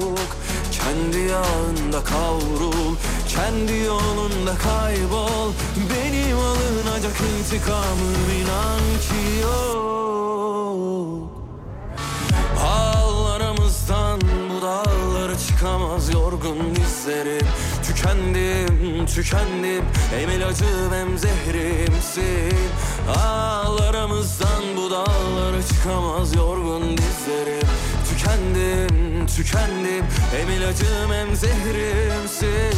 Speaker 2: kendi yağında kavrul Kendi yolunda kaybol. Benim alınacak intikamım inan ki yok. Ağlarımızdan bu dağlara çıkamaz yorgun dizlerim. Tükendim, tükendim Hem ilacım hem zehrimsin. Ağlarımızdan bu dağlara çıkamaz yorgun dizlerim Tükendim, tükendim. Hem ilacım hem zehrimsin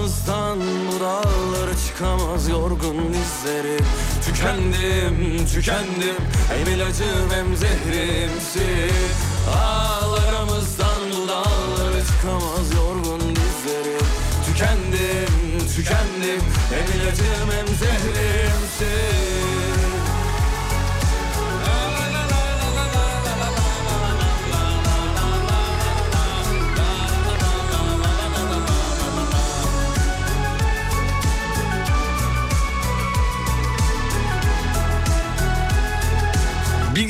Speaker 2: Ağlarımızdan bu dağlara çıkamaz yorgun dizlerim Tükendim, tükendim Hem ilacım hem zehrimsin. Ağlarımızdan bu dağlara çıkamaz yorgun dizlerim Tükendim, tükendim Hem ilacım hem zehrimsin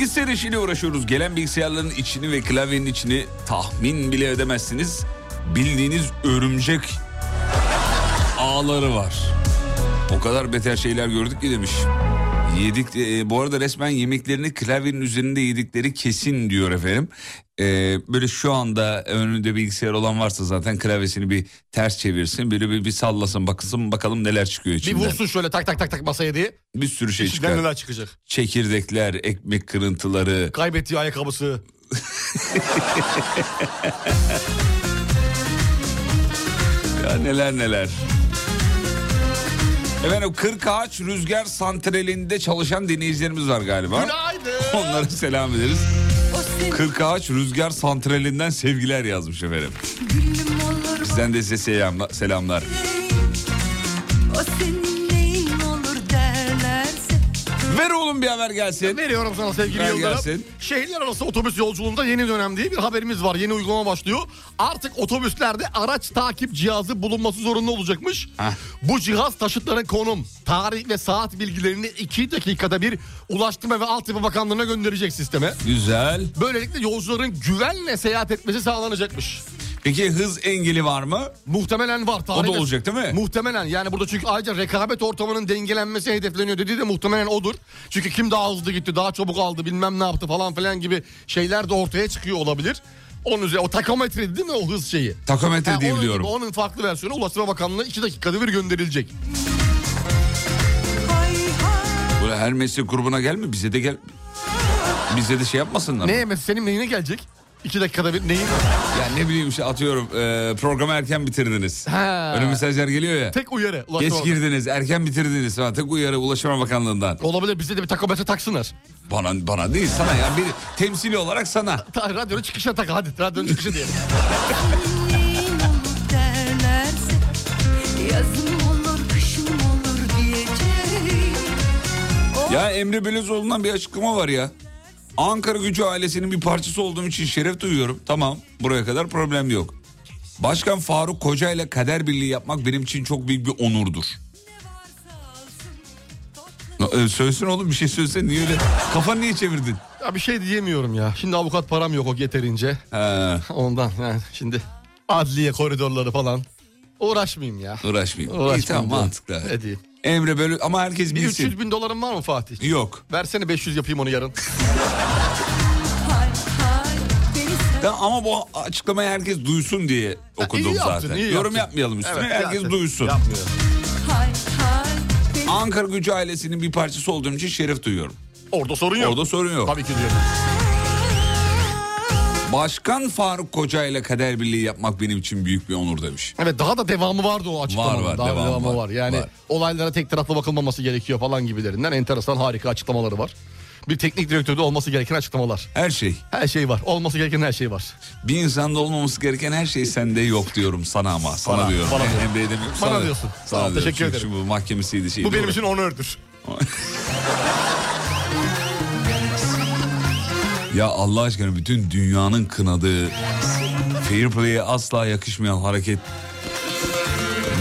Speaker 3: Bilgisayar işiyle uğraşıyoruz. Gelen bilgisayarların içini ve klavyenin içini tahmin bile edemezsiniz. Bildiğiniz örümcek dağları var. O kadar beter şeyler gördük ki demiş. Yedik e, bu arada resmen yemeklerini klavyenin üzerinde yedikleri kesin diyor efendim. E, böyle şu anda önünde bilgisayar olan varsa zaten klavyesini bir ters çevirsin. Böyle bir, bir sallasın bakılsın bakalım neler çıkıyor
Speaker 4: Bir
Speaker 3: içinden.
Speaker 4: vursun şöyle tak tak tak tak masaya diye.
Speaker 3: Bir sürü şey
Speaker 4: İçinden
Speaker 3: çıkar.
Speaker 4: neler çıkacak.
Speaker 3: Çekirdekler, ekmek kırıntıları.
Speaker 4: Kaybettiği ayakkabısı.
Speaker 3: Ya neler neler. Efendim 40 ağaç rüzgar santralinde çalışan dinleyicilerimiz var galiba.
Speaker 4: Günaydın.
Speaker 3: Onlara selam ederiz. 40 ağaç rüzgar santralinden sevgiler yazmış efendim. Bizden de size selamla- selamlar.
Speaker 5: o senin
Speaker 3: Ver oğlum bir haber gelsin.
Speaker 4: Veriyorum sana sevgili
Speaker 3: Ver
Speaker 4: Yıldırım.
Speaker 3: gelsin.
Speaker 4: Şehirler arası otobüs yolculuğunda yeni dönem diye bir haberimiz var. Yeni uygulama başlıyor. Artık otobüslerde araç takip cihazı bulunması zorunlu olacakmış.
Speaker 3: Heh.
Speaker 4: Bu cihaz taşıtların konum, tarih ve saat bilgilerini 2 dakikada bir Ulaştırma ve Altyapı Bakanlığı'na gönderecek sisteme.
Speaker 3: Güzel.
Speaker 4: Böylelikle yolcuların güvenle seyahat etmesi sağlanacakmış.
Speaker 3: Peki hız engeli var mı?
Speaker 4: Muhtemelen var. Tarih
Speaker 3: O da olacak değil mi?
Speaker 4: Muhtemelen yani burada çünkü ayrıca rekabet ortamının dengelenmesi hedefleniyor dediği de muhtemelen odur. Çünkü kim daha hızlı gitti daha çabuk aldı bilmem ne yaptı falan filan gibi şeyler de ortaya çıkıyor olabilir. Onun üzerine o takometre değil mi o hız şeyi?
Speaker 3: Takometre
Speaker 4: Ha,
Speaker 3: diye
Speaker 4: onun,
Speaker 3: biliyorum.
Speaker 4: gibi, onun farklı versiyonu Ulaştırma Bakanlığı'na 2 dakikada bir gönderilecek.
Speaker 3: Böyle her meslek grubuna gelme bize de gel. Bize de şey yapmasınlar.
Speaker 4: Ne mesela senin neyine gelecek? 2 dakikada bir neyin?
Speaker 3: Ya ne bileyim işte atıyorum e, programı erken bitirdiniz.
Speaker 4: Ha.
Speaker 3: Öyle mesajlar geliyor ya.
Speaker 4: Tek uyarı. Ulaştırma
Speaker 3: Geç
Speaker 4: Bakanlığı.
Speaker 3: girdiniz, erken bitirdiniz falan. Tek uyarı Ulaştırma Bakanlığı'ndan.
Speaker 4: Olabilir bize de bir takometre taksınlar.
Speaker 3: Bana bana değil sana ya. Bir temsili olarak sana.
Speaker 4: Ta, radyonun çıkışına tak hadi radyonun çıkışı diye.
Speaker 3: Ya Emre Belözoğlu'ndan bir açıklama var ya. Ankara gücü ailesinin bir parçası olduğum için şeref duyuyorum. Tamam buraya kadar problem yok. Başkan Faruk Koca ile kader birliği yapmak benim için çok büyük bir onurdur. Ee, Söylesin oğlum bir şey söylesene niye öyle kafanı niye çevirdin?
Speaker 4: Ya bir şey diyemiyorum ya. Şimdi avukat param yok o yeterince.
Speaker 3: He,
Speaker 4: Ondan yani şimdi adliye koridorları falan uğraşmayayım ya.
Speaker 3: uğraşmayayım. İyi
Speaker 4: Uğraşmayayım
Speaker 3: tamam
Speaker 4: diyorum.
Speaker 3: mantıklı.
Speaker 4: Ne diyeyim?
Speaker 3: Emre böyle ama herkes
Speaker 4: Bir
Speaker 3: bilsin.
Speaker 4: 300 bin dolarım var mı Fatih?
Speaker 3: Yok.
Speaker 4: Versene 500 yapayım onu yarın.
Speaker 3: Ya ama bu açıklamayı herkes duysun diye okudum
Speaker 4: iyi yaptın,
Speaker 3: zaten.
Speaker 4: iyi
Speaker 3: Yorum
Speaker 4: yaptın.
Speaker 3: yapmayalım üstüne.
Speaker 4: Evet,
Speaker 3: herkes
Speaker 4: zaten
Speaker 3: duysun.
Speaker 4: Yapmıyor.
Speaker 3: Ankara gücü ailesinin bir parçası olduğum için şeref duyuyorum.
Speaker 4: Orada sorun yok.
Speaker 3: Orada sorun yok.
Speaker 4: Tabii ki diyorum.
Speaker 3: Başkan Faruk Koca ile kader birliği yapmak benim için büyük bir onur demiş.
Speaker 4: Evet daha da devamı vardı o açıklamanın.
Speaker 3: Var, var,
Speaker 4: daha
Speaker 3: devamı
Speaker 4: devamı var.
Speaker 3: var,
Speaker 4: Yani
Speaker 3: var.
Speaker 4: olaylara tek taraflı bakılmaması gerekiyor falan gibilerinden enteresan harika açıklamaları var. Bir teknik direktörde olması gereken açıklamalar.
Speaker 3: Her şey.
Speaker 4: Her şey var. Olması gereken her şey var.
Speaker 3: Bir insanda olmaması gereken her şey sende yok diyorum sana ama. Sana
Speaker 4: Bana,
Speaker 3: diyorum.
Speaker 4: bana diyorum.
Speaker 3: Emre'ye demiyorum.
Speaker 4: Bana
Speaker 3: sana-
Speaker 4: diyorsun.
Speaker 3: sana
Speaker 4: ol,
Speaker 3: diyorum.
Speaker 4: teşekkür
Speaker 3: Çünkü
Speaker 4: ederim.
Speaker 3: Bu mahkemesiydi şeydi.
Speaker 4: Bu benim için onördür.
Speaker 3: Ya Allah aşkına bütün dünyanın kınadığı fair play'e asla yakışmayan hareket.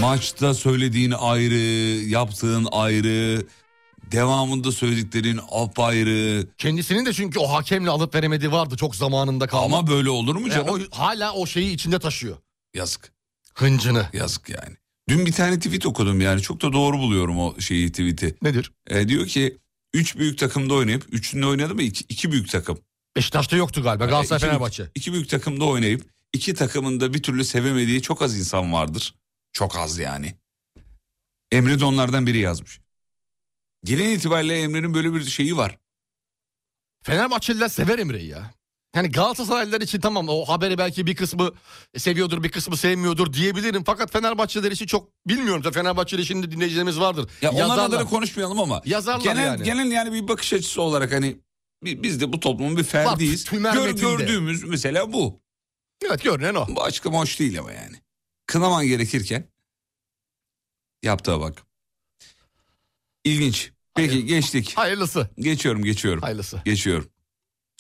Speaker 3: Maçta söylediğin ayrı, yaptığın ayrı, devamında söylediklerin apayrı.
Speaker 4: Kendisinin de çünkü o hakemle alıp veremediği vardı çok zamanında kalma.
Speaker 3: Ama böyle olur mu
Speaker 4: Yani
Speaker 3: canım?
Speaker 4: o, hala o şeyi içinde taşıyor.
Speaker 3: Yazık,
Speaker 4: Hıncını.
Speaker 3: yazık yani. Dün bir tane tweet okudum yani çok da doğru buluyorum o şeyi tweet'i.
Speaker 4: Nedir?
Speaker 3: E, diyor ki üç büyük takımda oynayıp üçünde oynadı mı iki, iki büyük takım.
Speaker 4: Beşiktaş'ta yoktu galiba. Galatasaray
Speaker 3: İki
Speaker 4: Fenerbahçe.
Speaker 3: İki büyük takımda oynayıp iki takımın da bir türlü sevemediği çok az insan vardır. Çok az yani. Emre de onlardan biri yazmış. Gelen itibariyle Emre'nin böyle bir şeyi var.
Speaker 4: Fenerbahçeliler sever Emre'yi ya. Yani Galatasaraylılar için tamam o haberi belki bir kısmı seviyordur bir kısmı sevmiyordur diyebilirim. Fakat Fenerbahçeliler için çok bilmiyorum. da Fenerbahçeli şimdi dinleyicilerimiz vardır.
Speaker 3: Ya
Speaker 4: Yazarlar.
Speaker 3: da konuşmayalım ama.
Speaker 4: Yazarlar
Speaker 3: genel,
Speaker 4: yani.
Speaker 3: Genel yani bir bakış açısı olarak hani biz de bu toplumun bir ferdiyiz.
Speaker 4: tümer
Speaker 3: Gör-
Speaker 4: metinde.
Speaker 3: gördüğümüz mesela bu.
Speaker 4: Evet görünen o.
Speaker 3: Bu açıklama hoş değil ama yani. Kınaman gerekirken yaptığa bak. İlginç. Peki
Speaker 4: Hayır.
Speaker 3: geçtik.
Speaker 4: Hayırlısı.
Speaker 3: Geçiyorum geçiyorum.
Speaker 4: Hayırlısı.
Speaker 3: Geçiyorum.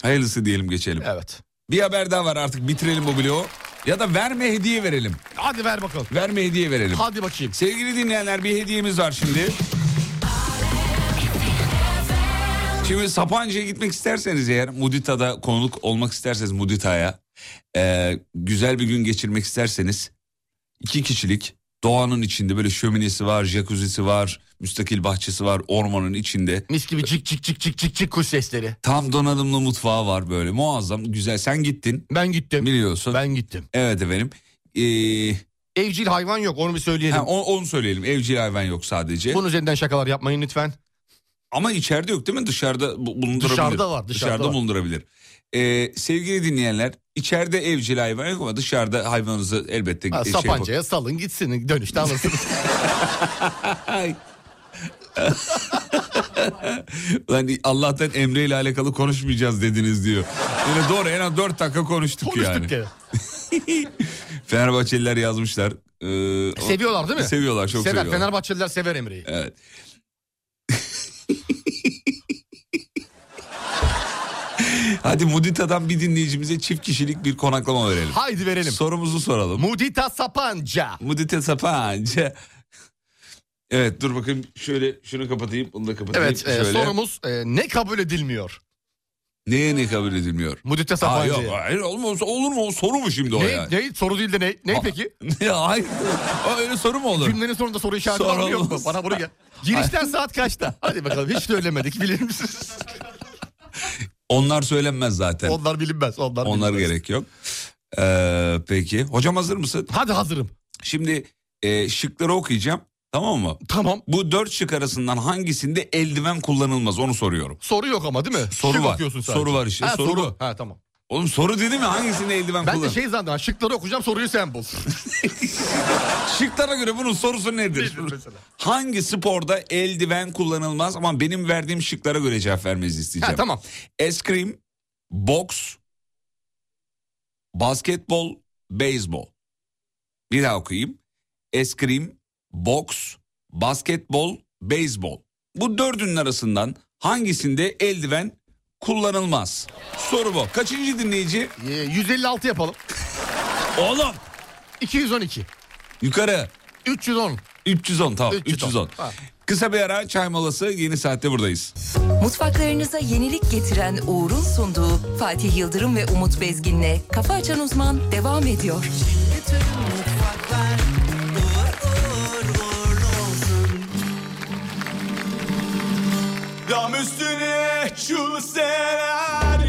Speaker 3: Hayırlısı diyelim geçelim.
Speaker 4: Evet.
Speaker 3: Bir haber daha var artık bitirelim bu bloğu. Ya da verme hediye verelim.
Speaker 4: Hadi ver bakalım.
Speaker 3: Verme hediye verelim.
Speaker 4: Hadi bakayım.
Speaker 3: Sevgili dinleyenler bir hediyemiz var şimdi. Şimdi Sapanca'ya gitmek isterseniz eğer Mudita'da konuk olmak isterseniz Mudita'ya e, güzel bir gün geçirmek isterseniz iki kişilik Doğanın içinde böyle şöminesi var, jacuzzi'si var, müstakil bahçesi var ormanın içinde.
Speaker 4: Mis gibi cik cik cik cik cik cik kuş sesleri.
Speaker 3: Tam donanımlı mutfağı var böyle muazzam güzel. Sen gittin
Speaker 4: Ben gittim.
Speaker 3: biliyorsun.
Speaker 4: Ben gittim.
Speaker 3: Evet efendim. Ee,
Speaker 4: Evcil hayvan yok onu bir söyleyelim.
Speaker 3: ha, o- onu söyleyelim evcil hayvan yok sadece.
Speaker 4: Bunun üzerinden şakalar yapmayın lütfen.
Speaker 3: Ama içeride yok değil mi? Dışarıda bu- bulundurabilir.
Speaker 4: Dışarıda var, dışarıda var.
Speaker 3: bulundurabilir. Ee, sevgili dinleyenler içeride evcil hayvan yok ama dışarıda hayvanınızı elbette
Speaker 4: Ha,
Speaker 3: şey.
Speaker 4: Sapanca'ya salın gitsin dönüşte alırsınız.
Speaker 3: Lan Allah'tan Emre ile alakalı konuşmayacağız dediniz diyor. Yani doğru en az 4 dakika konuştuk, yani.
Speaker 4: Konuştuk ya.
Speaker 3: Fenerbahçeliler yazmışlar. Ee,
Speaker 4: Seviyorlar değil mi?
Speaker 3: Seviyorlar çok
Speaker 4: Sever.
Speaker 3: seviyorlar.
Speaker 4: Fenerbahçeliler sever Emre'yi.
Speaker 3: Evet. Hadi Mudita'dan bir dinleyicimize çift kişilik bir konaklama verelim.
Speaker 4: Haydi verelim.
Speaker 3: Sorumuzu soralım.
Speaker 4: Mudita Sapanca.
Speaker 3: Mudita Sapanca. Evet dur bakayım şöyle şunu kapatayım bunu da kapatayım.
Speaker 4: Evet e,
Speaker 3: şöyle.
Speaker 4: sorumuz e, ne kabul edilmiyor?
Speaker 3: Neye ne kabul edilmiyor?
Speaker 4: Mudita
Speaker 3: Aa,
Speaker 4: Sapanca'ya.
Speaker 3: yok, hayır olmaz, olur mu? Soru mu şimdi o
Speaker 4: Ne,
Speaker 3: yani?
Speaker 4: ne, soru değil de ne, ne peki?
Speaker 3: ya hayır. Öyle soru mu olur?
Speaker 4: Cümlenin sonunda soru işareti var mı yok mu? Bana bunu gel. Girişten saat kaçta? Hadi bakalım hiç söylemedik bilir misiniz?
Speaker 3: Onlar söylenmez zaten.
Speaker 4: Onlar bilinmez. Onlar,
Speaker 3: Onlar
Speaker 4: bilinmez.
Speaker 3: gerek yok. Ee, peki. Hocam hazır mısın?
Speaker 4: Hadi hazırım.
Speaker 3: Şimdi e, şıkları okuyacağım. Tamam mı?
Speaker 4: Tamam.
Speaker 3: Bu dört şık arasından hangisinde eldiven kullanılmaz onu soruyorum.
Speaker 4: Soru yok ama değil mi?
Speaker 3: Soru
Speaker 4: Şık
Speaker 3: var.
Speaker 4: okuyorsun sadece.
Speaker 3: Soru var işte,
Speaker 4: Ha,
Speaker 3: soru
Speaker 4: soru. Ha tamam.
Speaker 3: Oğlum soru dedi mi hangisinde eldiven
Speaker 4: Ben de
Speaker 3: kullan?
Speaker 4: şey ha, Şıkları okuyacağım soruyu sen bul.
Speaker 3: Şıklara göre bunun sorusu nedir? Hangi sporda eldiven kullanılmaz ama benim verdiğim şıklara göre cevap vermenizi isteyeceğim.
Speaker 4: ha tamam.
Speaker 3: Eskrim, boks, basketbol, beyzbol. Bir daha okuyayım. Eskrim, boks, basketbol, beyzbol. Bu dördünün arasından hangisinde eldiven kullanılmaz? Soru bu. Kaçıncı dinleyici?
Speaker 4: Ee, 156 yapalım.
Speaker 3: Oğlum.
Speaker 4: 212.
Speaker 3: Yukarı.
Speaker 4: 310.
Speaker 3: 310 tamam
Speaker 4: 310.
Speaker 3: 310.
Speaker 4: Ha.
Speaker 3: Kısa bir ara çay molası yeni saatte buradayız.
Speaker 7: Mutfaklarınıza yenilik getiren Uğur'un sunduğu Fatih Yıldırım ve Umut Bezgin'le Kafa Açan Uzman devam ediyor.
Speaker 2: Dam üstüne çul serer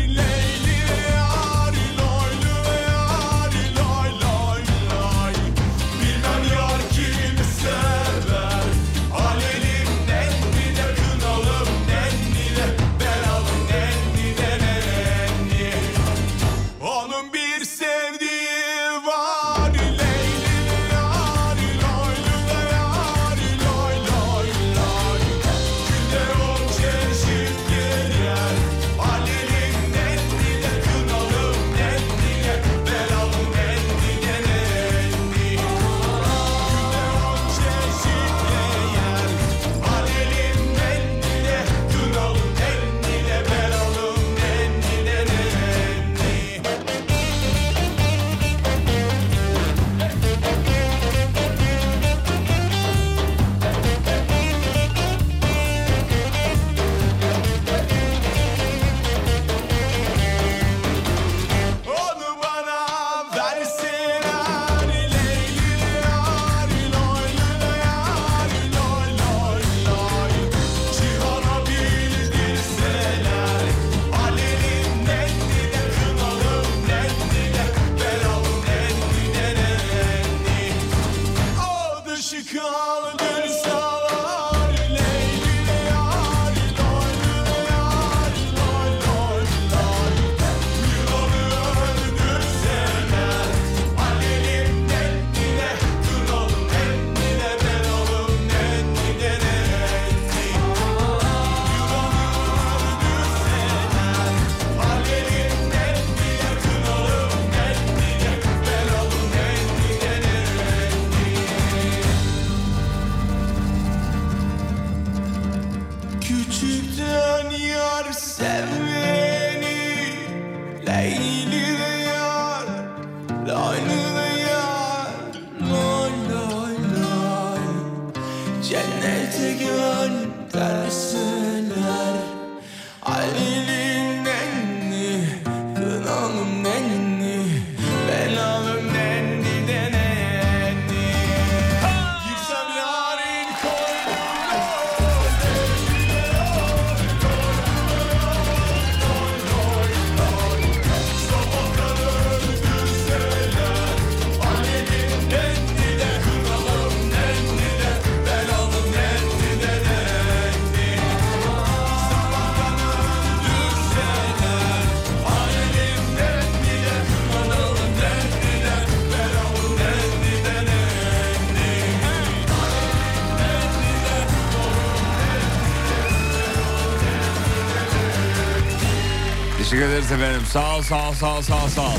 Speaker 3: Sağ ol, sağ ol, sağ ol, sağ ol, sağ ol.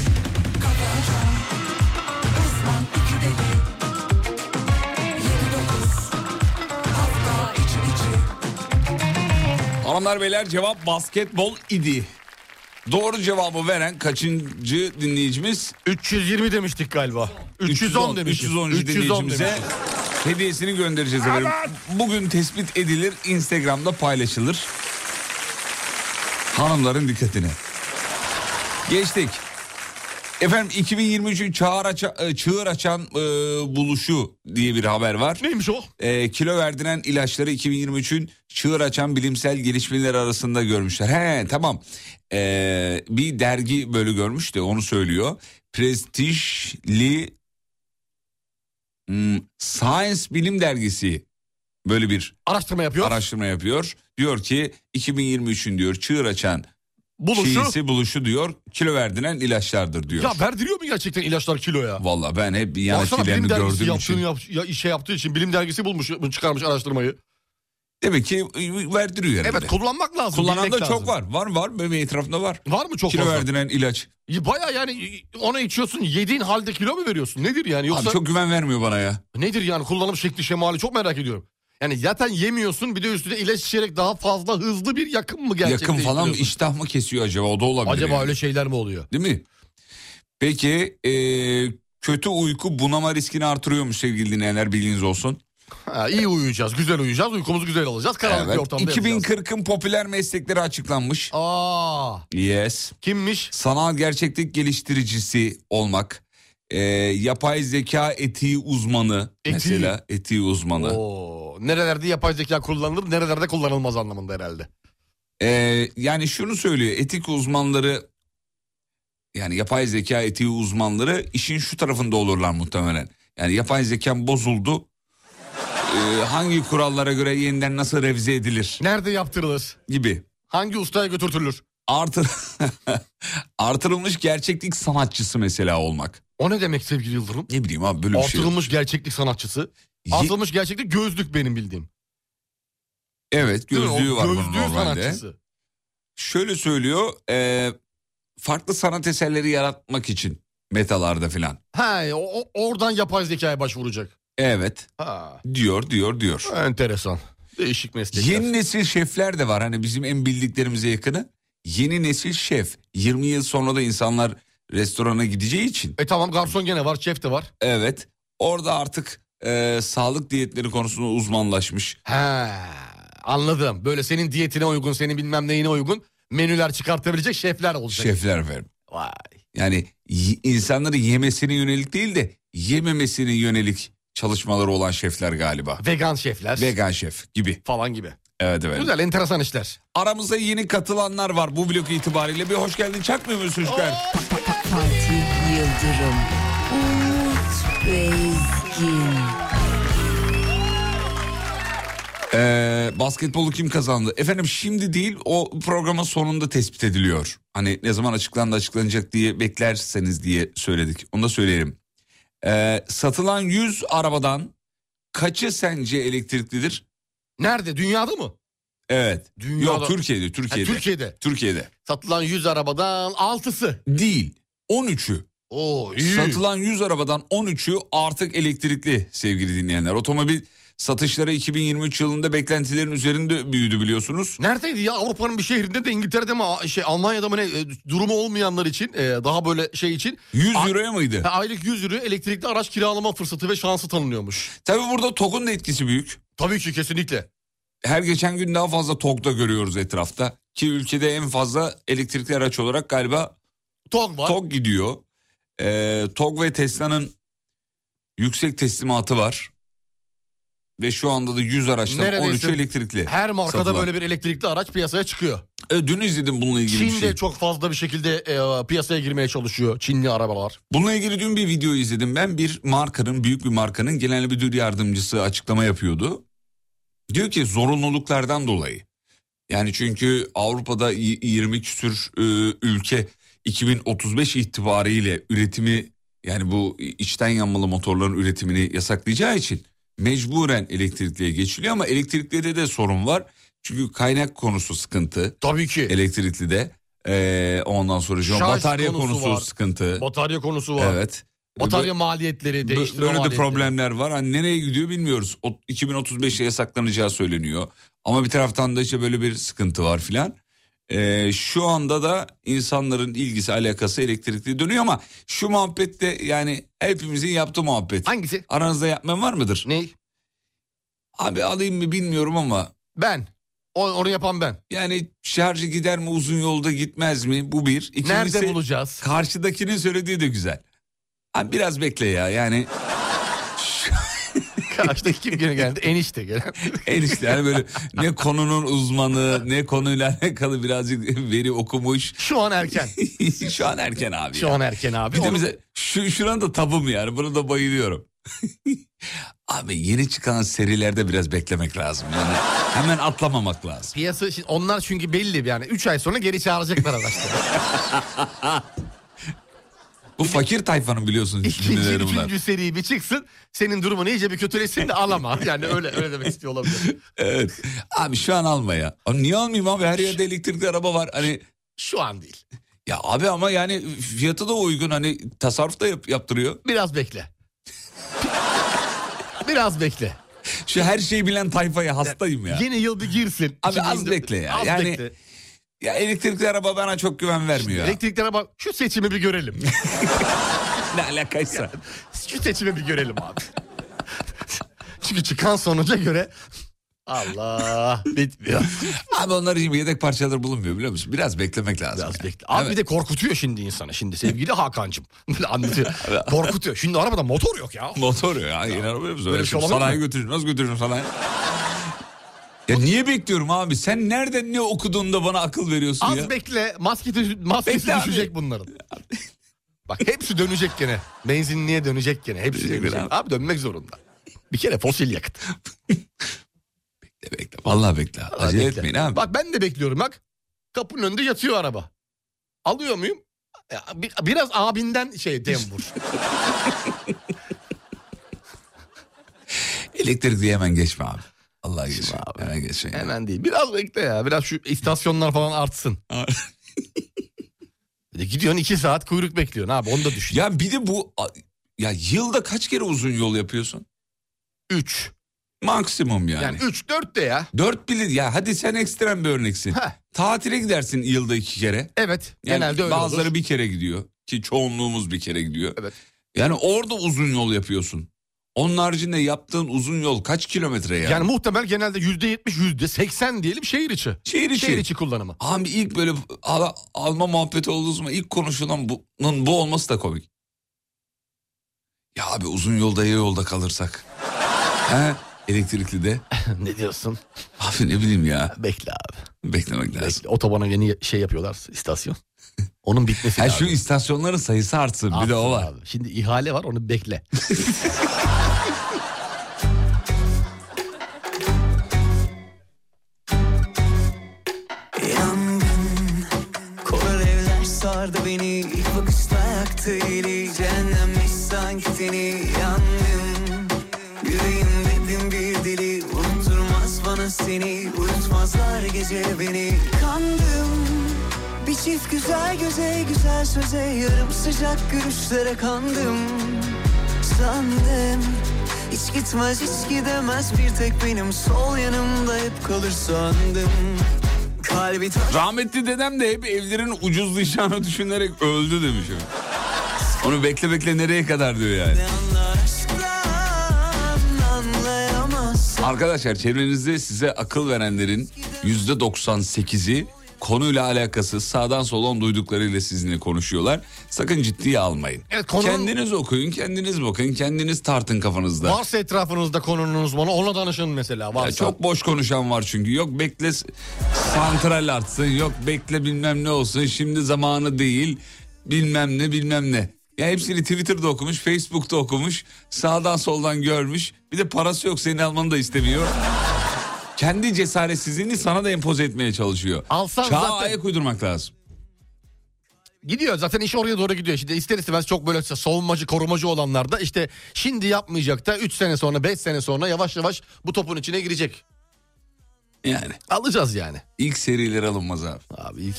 Speaker 3: Hanımlar beyler cevap basketbol idi. Doğru cevabı veren kaçıncı dinleyicimiz?
Speaker 4: 320 demiştik galiba. 310 demiştik.
Speaker 3: 310.
Speaker 4: 310
Speaker 3: dinleyicimize
Speaker 4: demiştik.
Speaker 3: hediyesini göndereceğiz efendim. Bugün tespit edilir, Instagram'da paylaşılır. Hanımların dikkatine. Geçtik. Efendim 2023'ün çağır, aça, e, çığır açan e, buluşu diye bir haber var.
Speaker 4: Neymiş o?
Speaker 3: E, kilo verdiren ilaçları 2023'ün çığır açan bilimsel gelişmeler arasında görmüşler. He tamam. E, bir dergi böyle görmüş de onu söylüyor. Prestijli hmm, Science Bilim Dergisi böyle bir
Speaker 4: Araştırma yapıyor.
Speaker 3: araştırma yapıyor. Diyor ki 2023'ün diyor çığır açan
Speaker 4: Buluşu.
Speaker 3: çiğsi buluşu diyor kilo verdiren ilaçlardır diyor.
Speaker 4: Ya verdiriyor mu gerçekten ilaçlar kiloya?
Speaker 3: Vallahi ben hep yan
Speaker 4: Baksana
Speaker 3: etkilerini
Speaker 4: bilim dergisi
Speaker 3: gördüğüm için.
Speaker 4: yaptığını yap, ya, işe yaptığı için bilim dergisi bulmuş çıkarmış araştırmayı.
Speaker 3: Demek ki verdiriyor herhalde.
Speaker 4: Evet kullanmak lazım.
Speaker 3: Kullanan
Speaker 4: bilmek
Speaker 3: da çok var. Var var benim etrafımda var.
Speaker 4: Var mı çok
Speaker 3: kilo
Speaker 4: fazla?
Speaker 3: verdiren ilaç.
Speaker 4: Baya yani onu içiyorsun yediğin halde kilo mu veriyorsun? Nedir yani? Yoksa
Speaker 3: Abi çok güven vermiyor bana ya.
Speaker 4: nedir yani kullanım şekli şemali çok merak ediyorum. Yani zaten yemiyorsun bir de üstüne ilaç içerek daha fazla hızlı bir yakın mı gerçekleştiriyorsun?
Speaker 3: Yakın falan iştah mı kesiyor acaba o da olabilir.
Speaker 4: Acaba
Speaker 3: yani.
Speaker 4: öyle şeyler mi oluyor?
Speaker 3: Değil mi? Peki e, kötü uyku bunama riskini artırıyormuş sevgili dinleyenler bilginiz olsun.
Speaker 4: Ha, iyi uyuyacağız, güzel uyuyacağız, uykumuzu güzel alacağız. Karanlık bir
Speaker 3: Evet.
Speaker 4: ortamda yapacağız.
Speaker 3: 2040'ın popüler meslekleri açıklanmış.
Speaker 4: Aa,
Speaker 3: Yes.
Speaker 4: kimmiş?
Speaker 3: Sanal gerçeklik geliştiricisi olmak. E, yapay zeka etiği uzmanı.
Speaker 4: Etiği.
Speaker 3: Mesela etiği uzmanı.
Speaker 4: Oo, nerelerde yapay zeka kullanılır, nerelerde kullanılmaz anlamında herhalde.
Speaker 3: Ee, yani şunu söylüyor etik uzmanları yani yapay zeka etiği uzmanları işin şu tarafında olurlar muhtemelen. Yani yapay zeka bozuldu. Ee, hangi kurallara göre yeniden nasıl revize edilir
Speaker 4: Nerede yaptırılır?
Speaker 3: gibi.
Speaker 4: Hangi ustaya götürtülür?
Speaker 3: Artır artırılmış gerçeklik sanatçısı mesela olmak.
Speaker 4: O ne demek sevgili Yıldırım?
Speaker 3: Ne bileyim abi böyle bir şey.
Speaker 4: Artırılmış gerçeklik sanatçısı. Artırılmış gerçeklik gözlük benim bildiğim.
Speaker 3: Evet gözlüğü var bunun
Speaker 4: Gözlüğü
Speaker 3: normalde.
Speaker 4: sanatçısı.
Speaker 3: Şöyle söylüyor e, farklı sanat eserleri yaratmak için metalarda filan.
Speaker 4: O, o- oradan yapay zekaya başvuracak.
Speaker 3: Evet
Speaker 4: Ha,
Speaker 3: diyor diyor diyor.
Speaker 4: enteresan. Değişik meslekler.
Speaker 3: Yeni nesil şefler de var hani bizim en bildiklerimize yakını. Yeni nesil şef. 20 yıl sonra da insanlar restorana gideceği için.
Speaker 4: E tamam garson gene var, şef de var.
Speaker 3: Evet orada artık e, sağlık diyetleri konusunda uzmanlaşmış.
Speaker 4: He, anladım. Böyle senin diyetine uygun, senin bilmem neyine uygun menüler çıkartabilecek şefler olacak.
Speaker 3: Şefler efendim.
Speaker 4: Vay.
Speaker 3: Yani y- insanları yemesine yönelik değil de yememesine yönelik çalışmaları olan şefler galiba.
Speaker 4: Vegan şefler
Speaker 3: Vegan şef gibi.
Speaker 4: falan gibi.
Speaker 3: Evet evet.
Speaker 4: Güzel, enteresan işler.
Speaker 3: Aramızda yeni katılanlar var bu blok itibariyle. Bir hoş geldin çakmıyor musun çocuklar?
Speaker 7: Fatih Yıldırım, Umut Bezgin.
Speaker 3: Ee, basketbolu kim kazandı? Efendim şimdi değil o programın sonunda tespit ediliyor. Hani ne zaman açıklandı açıklanacak diye beklerseniz diye söyledik. Onu da söyleyelim. Ee, satılan 100 arabadan kaçı sence elektriklidir?
Speaker 4: Nerede? Dünyada mı?
Speaker 3: Evet.
Speaker 4: Dünyada-
Speaker 3: Yok Türkiye'de
Speaker 4: Ha,
Speaker 3: Türkiye'de.
Speaker 4: Türkiye'de.
Speaker 3: Türkiye'de.
Speaker 4: Satılan 100 arabadan 6'sı.
Speaker 3: Değil 13'ü.
Speaker 4: Oo iyi.
Speaker 3: Satılan 100 arabadan 13'ü artık elektrikli sevgili dinleyenler. Otomobil satışları 2023 yılında beklentilerin üzerinde büyüdü biliyorsunuz.
Speaker 4: Neredeydi ya Avrupa'nın bir şehrinde de İngiltere'de mi şey Almanya'da mı ne e, durumu olmayanlar için e, daha böyle şey için
Speaker 3: 100
Speaker 4: A-
Speaker 3: euroya mıydı?
Speaker 4: aylık 100 euro elektrikli araç kiralama fırsatı ve şansı tanınıyormuş.
Speaker 3: Tabii burada TOG'un da etkisi büyük.
Speaker 4: Tabii ki kesinlikle.
Speaker 3: Her geçen gün daha fazla TOG da görüyoruz etrafta. Ki ülkede en fazla elektrikli araç olarak galiba
Speaker 4: TOG var.
Speaker 3: TOG gidiyor. Ee, TOG ve Tesla'nın yüksek teslimatı var. Ve şu anda da 100 araçtan
Speaker 4: Neredeyse
Speaker 3: 13'ü elektrikli.
Speaker 4: Her markada
Speaker 3: satılan.
Speaker 4: böyle bir elektrikli araç piyasaya çıkıyor.
Speaker 3: E, dün izledim bununla ilgili
Speaker 4: Çin
Speaker 3: bir şey.
Speaker 4: çok fazla bir şekilde e, piyasaya girmeye çalışıyor. Çinli arabalar.
Speaker 3: Bununla ilgili dün bir video izledim. Ben bir markanın, büyük bir markanın genel müdür yardımcısı açıklama yapıyordu. Diyor ki zorunluluklardan dolayı. Yani çünkü Avrupa'da y- 20 küsür e, ülke 2035 itibariyle üretimi yani bu içten yanmalı motorların üretimini yasaklayacağı için mecburen elektrikliye geçiliyor ama elektriklide de sorun var. Çünkü kaynak konusu sıkıntı
Speaker 4: Tabii ki.
Speaker 3: elektrikli de. Ee, ondan sonra şu batarya
Speaker 4: konusu
Speaker 3: konusu,
Speaker 4: var.
Speaker 3: sıkıntı.
Speaker 4: Batarya konusu var.
Speaker 3: Evet.
Speaker 4: Batarya maliyetleri, değiştirme
Speaker 3: Böyle de problemler var. Hani nereye gidiyor bilmiyoruz. O 2035'te yasaklanacağı söyleniyor. Ama bir taraftan da işte böyle bir sıkıntı var filan. Ee, şu anda da insanların ilgisi alakası elektrikli dönüyor ama şu muhabbette yani hepimizin yaptığı muhabbet.
Speaker 4: Hangisi?
Speaker 3: Aranızda yapmayan var mıdır?
Speaker 4: Ne?
Speaker 3: Abi alayım mı bilmiyorum ama
Speaker 4: Ben. O, onu yapan ben.
Speaker 3: yani şarjı gider mi uzun yolda gitmez mi bu bir. İkincisi,
Speaker 4: Nerede bulacağız?
Speaker 3: Karşıdakinin söylediği de güzel. Abi biraz bekle ya yani
Speaker 4: Karşıdaki kim gene geldi? Enişte gelen.
Speaker 3: enişte yani böyle ne konunun uzmanı ne konuyla alakalı birazcık veri okumuş.
Speaker 4: Şu an erken.
Speaker 3: Şu an erken abi.
Speaker 4: Şu
Speaker 3: ya.
Speaker 4: an erken abi.
Speaker 3: Bir de
Speaker 4: Onu-
Speaker 3: bize şu, şuran da tabım yani bunu da bayılıyorum. abi yeni çıkan serilerde biraz beklemek lazım. Yani hemen atlamamak lazım.
Speaker 4: Piyasa onlar çünkü belli yani 3 ay sonra geri çağıracaklar araçları.
Speaker 3: Bu fakir tayfanın biliyorsunuz
Speaker 4: İkinci,
Speaker 3: cümleleri bunlar.
Speaker 4: üçüncü seri bir çıksın. Senin durumunu iyice bir kötülesin de alama. Yani öyle öyle demek istiyor olabilir.
Speaker 3: Evet. Abi şu an alma ya. Abi niye almayayım abi her yerde elektrikli araba var. Hani
Speaker 4: Şu an değil.
Speaker 3: ya abi ama yani fiyatı da uygun hani tasarruf da yap- yaptırıyor.
Speaker 4: Biraz bekle. Biraz bekle.
Speaker 3: Şu her şeyi bilen tayfaya hastayım ya.
Speaker 4: Yeni yıl bir girsin.
Speaker 3: Abi az
Speaker 4: 2024
Speaker 3: bekle ya.
Speaker 4: Az
Speaker 3: Yani-
Speaker 4: bekle.
Speaker 3: Ya elektrikli araba bana çok güven vermiyor. ya.
Speaker 4: Elektriklere bak şu seçimi bir görelim.
Speaker 3: Ne alakaysa.
Speaker 4: şu seçimi bir görelim abi. Çünkü çıkan sonuca göre Allah bitmiyor.
Speaker 3: Abi onlar için yedek parçalar bulunmuyor biliyor musun? Biraz beklemek lazım.
Speaker 4: Biraz
Speaker 3: ya.
Speaker 4: bekle. Abi
Speaker 3: Evet.
Speaker 4: bir de korkutuyor şimdi insanı şimdi sevgili Hakan'cığım. Anlatıyor. korkutuyor. Şimdi arabada motor yok ya.
Speaker 3: Motor ya. Yine araba yapıyoruz.
Speaker 4: Böyle
Speaker 3: Öyle
Speaker 4: bir şey
Speaker 3: sanayi
Speaker 4: mi?
Speaker 3: götürüyorum. Nasıl götürüyorum sanayi? Ya niye bekliyorum abi? Sen nereden ne okuduğunda bana akıl veriyorsun
Speaker 4: Az
Speaker 3: ya?
Speaker 4: bekle maskesi, maskesi
Speaker 3: Bekle abi.
Speaker 4: düşecek bunların. Bak hepsi dönecek gene. Benzinliğe dönecek gene. Hepsi
Speaker 3: Dönecek
Speaker 4: dönecek.
Speaker 3: abi.
Speaker 4: Abi dönmek zorunda. Bir kere fosil yakıt.
Speaker 3: Bekle bekle. Vallahi bekle. Acele
Speaker 4: Bekle.
Speaker 3: etmeyin abi.
Speaker 4: Bak ben de bekliyorum bak. Kapının önünde yatıyor araba. Alıyor muyum? Biraz abinden şey dem vur.
Speaker 3: Elektrikli hemen geçme abi. Allah geçme. Hemen geçme.
Speaker 4: Hemen değil. Biraz bekle ya. Biraz şu istasyonlar falan artsın. Gidiyorsun iki saat kuyruk bekliyorsun abi onu da düşün.
Speaker 3: Ya bir de bu ya yılda kaç kere uzun yol yapıyorsun?
Speaker 4: Üç.
Speaker 3: Maksimum yani.
Speaker 4: Yani üç dört de ya.
Speaker 3: Dört bilir ya hadi sen ekstrem bir örneksin.
Speaker 4: Heh.
Speaker 3: Tatile gidersin yılda iki kere.
Speaker 4: Evet.
Speaker 3: Yani
Speaker 4: genelde öyle
Speaker 3: bazıları
Speaker 4: olur.
Speaker 3: bir kere gidiyor ki çoğunluğumuz bir kere gidiyor.
Speaker 4: Evet.
Speaker 3: Yani orada uzun yol yapıyorsun. Onun haricinde yaptığın uzun yol kaç kilometre yani?
Speaker 4: Yani muhtemel genelde yüzde yetmiş yüzde seksen diyelim şehir içi.
Speaker 3: şehir içi.
Speaker 4: Şehir içi kullanımı.
Speaker 3: Abi ilk böyle al- alma muhabbeti olduğu zaman ilk konuşulan bunun bu olması da komik. Ya abi uzun yolda ya yolda kalırsak. He? Elektrikli de.
Speaker 4: ne diyorsun?
Speaker 3: Abi ne bileyim ya.
Speaker 4: Bekle abi.
Speaker 3: Beklemek lazım.
Speaker 4: Bekle. Otobana yeni şey yapıyorlar istasyon. Onun bitmesi lazım.
Speaker 3: şu istasyonların sayısı artsın. bir de o var.
Speaker 4: abi. Şimdi ihale var onu bekle.
Speaker 1: yaktı eli Cehennemmiş sanki seni Yandım Yüreğim dedim bir deli Unutturmaz bana seni. Uyutmazlar gece beni. Kandım. Bir çift güzel göze güzel söze Yarım sıcak gülüşlere kandım. Sandım hiç gitmez hiç gidemez. Bir tek benim sol yanımda hep kalır sandım. Kalbi
Speaker 3: Rahmetli dedem de hep evlerin ucuzlayacağını düşünerek öldü demiş. Onu bekle bekle nereye kadar diyor yani. Arkadaşlar çevrenizde size akıl verenlerin yüzde 98'i konuyla alakası sağdan soldan duyduklarıyla sizinle konuşuyorlar. Sakın ciddiye almayın.
Speaker 4: Evet, konunun-
Speaker 3: Kendiniz okuyun, kendiniz bakın, kendiniz tartın kafanızda.
Speaker 4: Varsa etrafınızda konunun uzmanı ona danışın mesela. Varsa.
Speaker 3: Ya çok boş konuşan var çünkü. Yok bekle santral artsın, yok bekle bilmem ne olsun, şimdi zamanı değil, bilmem ne bilmem ne. Ya hepsini Twitter'da okumuş, Facebook'ta okumuş, sağdan soldan görmüş. Bir de parası yok senin almanı da istemiyor. Kendi cesaretsizliğini sana da empoze etmeye çalışıyor.
Speaker 4: Alsan
Speaker 3: Çağa
Speaker 4: zaten-
Speaker 3: ayak uydurmak lazım.
Speaker 4: Gidiyor zaten iş oraya doğru gidiyor. Şimdi ister istemez çok böyle savunmacı korumacı olanlar da işte şimdi yapmayacak da 3 sene sonra 5 sene sonra yavaş yavaş bu topun içine girecek.
Speaker 3: Yani
Speaker 4: Alacağız yani.
Speaker 3: ilk seriler alınmaz abi.
Speaker 4: Abi ilk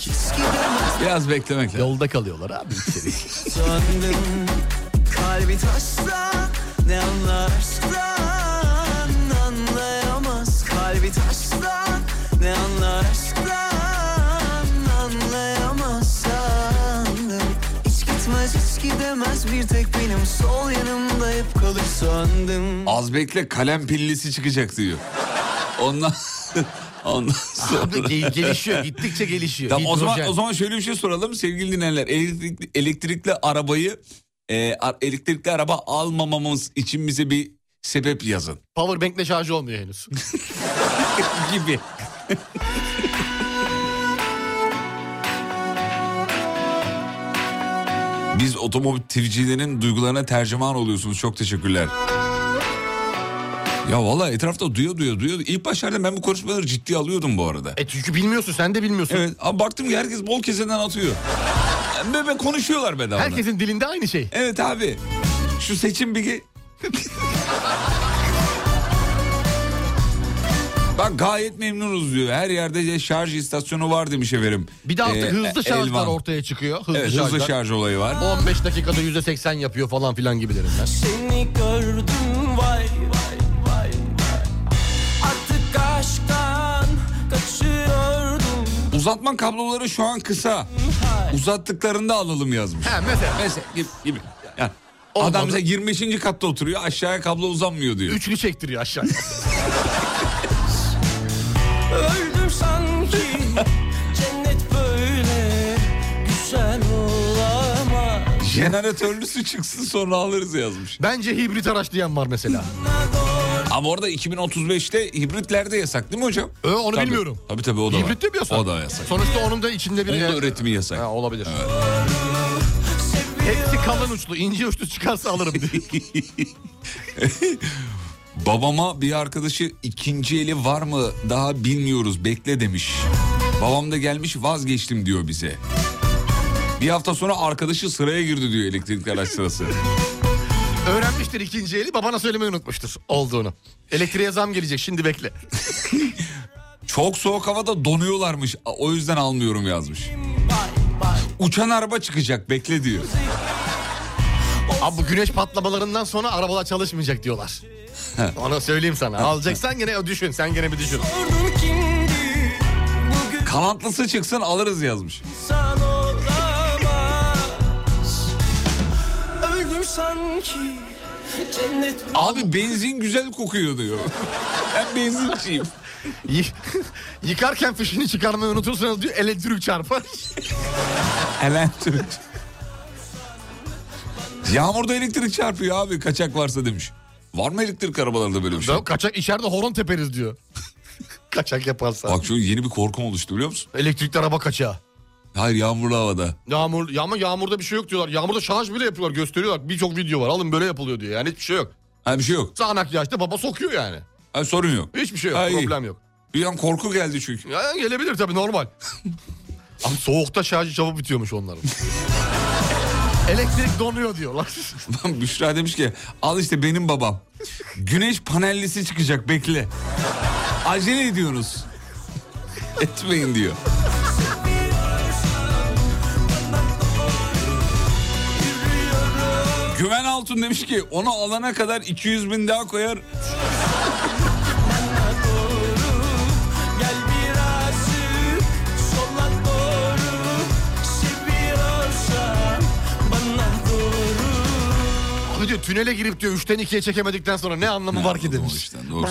Speaker 3: Biraz beklemek lazım.
Speaker 4: yolda kalıyorlar abi ilk seri.
Speaker 1: Kalbi taşsa ne anlar aşktan anlayamaz kalbi taşsa ne anlar gidemez bir tek benim sol yanımda hep kalır sandım
Speaker 3: Az bekle kalem pillisi çıkacak diyor. Ondan ondan sonra.
Speaker 4: Abi ge- gelişiyor gittikçe gelişiyor.
Speaker 3: Tamam, o zaman o zaman şöyle bir şey soralım sevgili dinleyenler. Elektrikli, elektrikli arabayı e, elektrikli araba almamamız için bize bir sebep yazın
Speaker 4: Powerbank'le şarjı olmuyor henüz.
Speaker 3: gibi. Biz otomotivcilerin duygularına tercüman oluyorsunuz. Çok teşekkürler. Ya valla etrafta duyuyor duyuyor duyuyor. İlk başlarda ben bu konuşmaları ciddiye alıyordum bu arada.
Speaker 4: e çünkü bilmiyorsun sen de bilmiyorsun.
Speaker 3: Evet ama baktım ki herkes bol keseden atıyor. Ve, ve konuşuyorlar bedava.
Speaker 4: Herkesin dilinde aynı şey.
Speaker 3: Evet abi. Şu seçim bir... Bak gayet memnunuz diyor. Her yerde de şarj istasyonu var demiş efendim.
Speaker 4: Bir de artık
Speaker 3: Ee,
Speaker 4: hızlı şarjlar
Speaker 3: Elvan.
Speaker 4: ortaya çıkıyor. Hızlı
Speaker 3: Evet,
Speaker 4: şarjlar.
Speaker 3: hızlı şarj olayı var.
Speaker 4: 15 dakikada %80 yapıyor falan filan gibilerinden.
Speaker 1: Seni gördüm vay vay vay vay Artık aşktan kaçıyordum
Speaker 3: Uzatma kabloları şu an kısa. Uzattıklarında alalım yazmış.
Speaker 4: He mesela
Speaker 3: Mesela gibi. gibi. Yani
Speaker 4: Olmadı.
Speaker 3: adam mesela 25. katta oturuyor aşağıya kablo uzanmıyor diyor.
Speaker 4: üçlü çektiriyor aşağıya.
Speaker 1: Öldüm sanki cennet böyle güzel olamaz
Speaker 3: Jeneratörlüsü çıksın sonra alırız yazmış.
Speaker 4: Bence hibrit araç diyen var mesela.
Speaker 3: Ama orada 2035'te hibritler de yasak değil mi hocam?
Speaker 4: Ee, onu
Speaker 3: Tabii.
Speaker 4: bilmiyorum.
Speaker 3: Tabii tabii o da
Speaker 4: Hibrit de mi yasak?
Speaker 3: O da yasak.
Speaker 4: Sonuçta onun da içinde bir...
Speaker 3: Onun da üretimi yasak.
Speaker 4: Ha, olabilir. Hepsi kalın uçlu. ince uçlu çıkarsa alırım diye.
Speaker 3: Babama bir arkadaşı ikinci eli var mı daha bilmiyoruz bekle demiş. Babam da gelmiş vazgeçtim diyor bize. Bir hafta sonra arkadaşı sıraya girdi diyor elektrikli araç sırası.
Speaker 4: Öğrenmiştir ikinci eli babana söylemeyi unutmuştur olduğunu. Elektriğe zam gelecek şimdi bekle.
Speaker 3: Çok soğuk havada donuyorlarmış o yüzden almıyorum yazmış. Uçan araba çıkacak bekle diyor.
Speaker 4: Abi bu güneş patlamalarından sonra arabalar çalışmayacak diyorlar. Onu söyleyeyim sana. Alacaksan gene düşün. Sen gene bir düşün.
Speaker 3: Kanatlısı çıksın alırız yazmış. Abi benzin güzel kokuyor diyor. Ben benzinciyim.
Speaker 4: Yıkarken fişini çıkarmayı unutursanız diyor elektrik çarpar.
Speaker 3: Elektrik. Yağmurda elektrik çarpıyor abi kaçak varsa demiş. Var mı elektrik arabalarda böyle bir şey?
Speaker 4: Kaçak içeride horon teperiz diyor. Kaçak yaparsa.
Speaker 3: Bak şu yeni bir korkum oluştu biliyor musun?
Speaker 4: Elektrikli araba kaçağı.
Speaker 3: Hayır yağmurlu havada.
Speaker 4: Yağmur, ya ama yağmurda bir şey yok diyorlar. Yağmurda şarj bile yapıyorlar gösteriyorlar. Birçok video var. Alın böyle yapılıyor diyor. Yani hiçbir şey yok.
Speaker 3: Ha bir şey yok.
Speaker 4: Sağanak yağışta baba sokuyor yani.
Speaker 3: Ha, sorun yok.
Speaker 4: Hiçbir şey yok.
Speaker 3: Ha, iyi.
Speaker 4: problem yok.
Speaker 3: Bir an korku geldi çünkü.
Speaker 4: Ya gelebilir tabii normal. Ama soğukta şarjı çabuk bitiyormuş onların. Elektrik donuyor diyorlar.
Speaker 3: Büşra demiş ki al işte benim babam. Güneş panellisi çıkacak bekle. Acele ediyorsunuz. Etmeyin diyor. Güven Altun demiş ki onu alana kadar 200 bin daha koyar.
Speaker 4: Tünele girip diyor 3'ten 2'ye çekemedikten sonra ne anlamı var ki demiş.
Speaker 3: işte, doğru.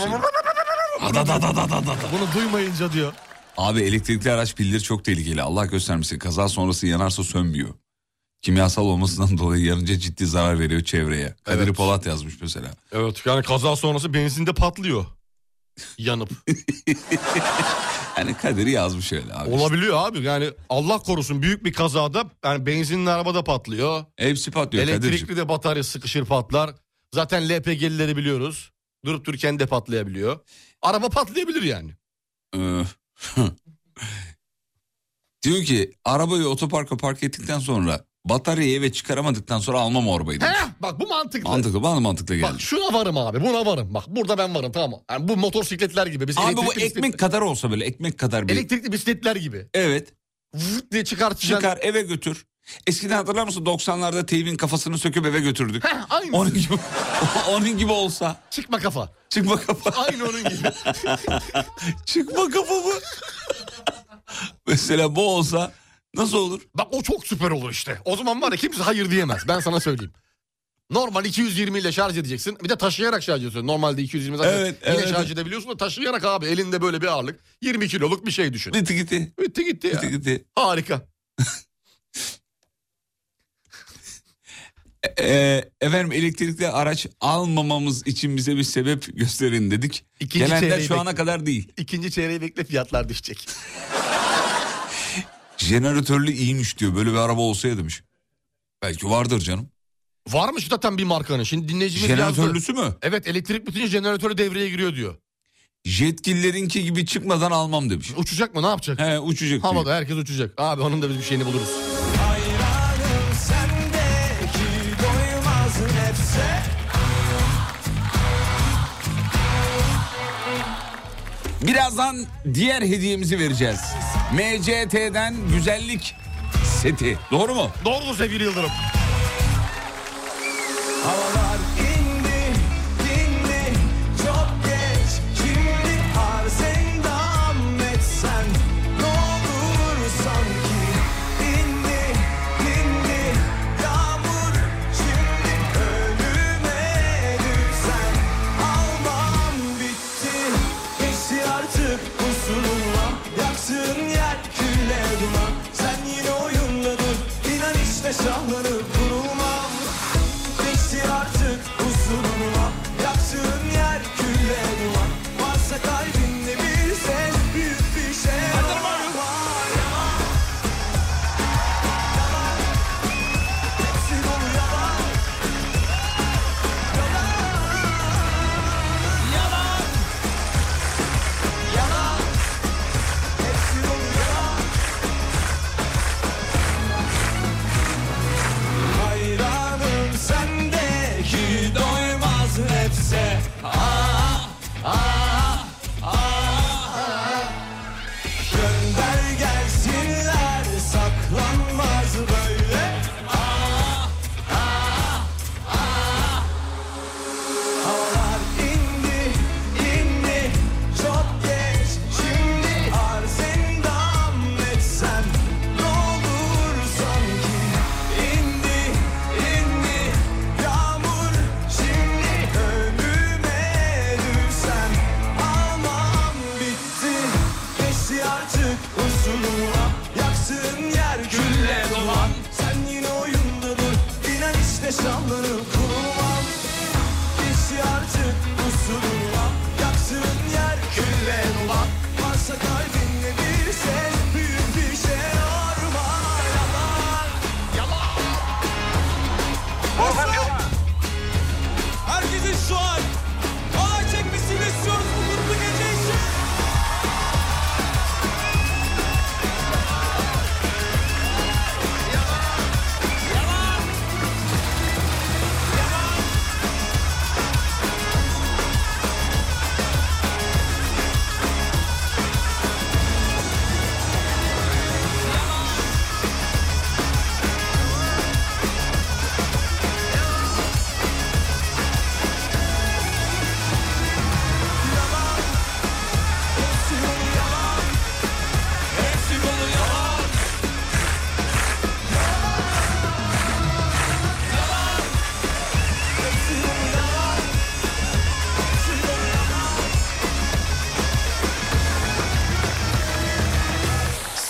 Speaker 4: Bunu duymayınca diyor.
Speaker 3: Abi elektrikli araç pilleri çok tehlikeli. Allah göstermesin. Kaza sonrası yanarsa sönmüyor. Kimyasal olmasından dolayı yanınca ciddi zarar veriyor çevreye. Kadir
Speaker 4: Evet.
Speaker 3: Polat yazmış mesela.
Speaker 4: Evet yani kaza sonrası benzinde patlıyor. Yanıp.
Speaker 3: Yani Kadir yazmış öyle abi.
Speaker 4: Olabiliyor abi yani Allah korusun büyük bir kazada yani benzinli arabada patlıyor.
Speaker 3: Hepsi patlıyor.
Speaker 4: Elektrikli de batarya sıkışır patlar. Zaten LPG'lileri biliyoruz. Durup dururken de patlayabiliyor. Araba patlayabilir yani.
Speaker 3: Diyor ki arabayı otoparka park ettikten sonra Bataryayı eve çıkaramadıktan sonra almam o arabayı demiş.
Speaker 4: Heh, bak bu mantıklı.
Speaker 3: Mantıklı bana mantıklı geldi.
Speaker 4: Bak şuna varım abi buna varım. Bak burada ben varım tamam mı? Yani bu motosikletler gibi. Biz
Speaker 3: Abi bu
Speaker 4: elektrikli
Speaker 3: ekmek
Speaker 4: bisiklet-
Speaker 3: kadar olsa böyle ekmek kadar bir.
Speaker 4: Elektrikli bisikletler gibi.
Speaker 3: Evet.
Speaker 4: Vırt diye çıkartacaksın.
Speaker 3: Çıkar eve götür. Eskiden hatırlar mısın 90'larda teybin kafasını söküp eve götürdük.
Speaker 4: Heh, aynı.
Speaker 3: Onun gibi, onun gibi olsa.
Speaker 4: Çıkma kafa.
Speaker 3: Çıkma kafa.
Speaker 4: Aynı onun gibi.
Speaker 3: Çıkma kafa mı? Mesela bu olsa nasıl olur?
Speaker 4: Bak o çok süper olur işte. O zaman var ya kimse hayır diyemez. Ben sana söyleyeyim. Normal 220 ile şarj edeceksin. Bir de taşıyarak şarj ediyorsun. Normalde 220 zaten
Speaker 3: Evet,
Speaker 4: yine
Speaker 3: evet.
Speaker 4: şarj edebiliyorsun da taşıyarak abi elinde böyle bir ağırlık. 20 kiloluk bir şey düşün.
Speaker 3: Gitti gitti.
Speaker 4: Bitti gitti ya.
Speaker 3: Gitti gitti.
Speaker 4: Harika.
Speaker 3: Ee, efendim elektrikli araç almamamız için bize bir sebep gösterin dedik.
Speaker 4: İkinci çeyreği
Speaker 3: şu ana kadar değil.
Speaker 4: İkinci çeyreği bekle fiyatlar düşecek.
Speaker 3: Jeneratörlü iyiymiş diyor. Böyle bir araba olsaydı demiş. Belki vardır canım.
Speaker 4: Varmış zaten bir markanın. Şimdi dinleyicimiz yazdı.
Speaker 3: Jeneratörlüsü mü?
Speaker 4: Evet elektrik bitince jeneratörü devreye giriyor diyor.
Speaker 3: Yetkililerinki gibi çıkmadan almam demiş.
Speaker 4: Uçacak mı ne yapacak?
Speaker 3: He uçacak diyor.
Speaker 4: Havada herkes uçacak. Abi onun da biz bir şeyini buluruz.
Speaker 2: Hayranım sendeki doymaz nefse
Speaker 3: Birazdan diğer hediyemizi vereceğiz. MCT'den güzellik seti. Doğru mu?
Speaker 4: Doğrudur sevgili Yıldırım.
Speaker 2: Havalar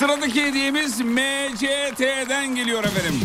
Speaker 3: Sıradaki hediyemiz MCT'den geliyor efendim.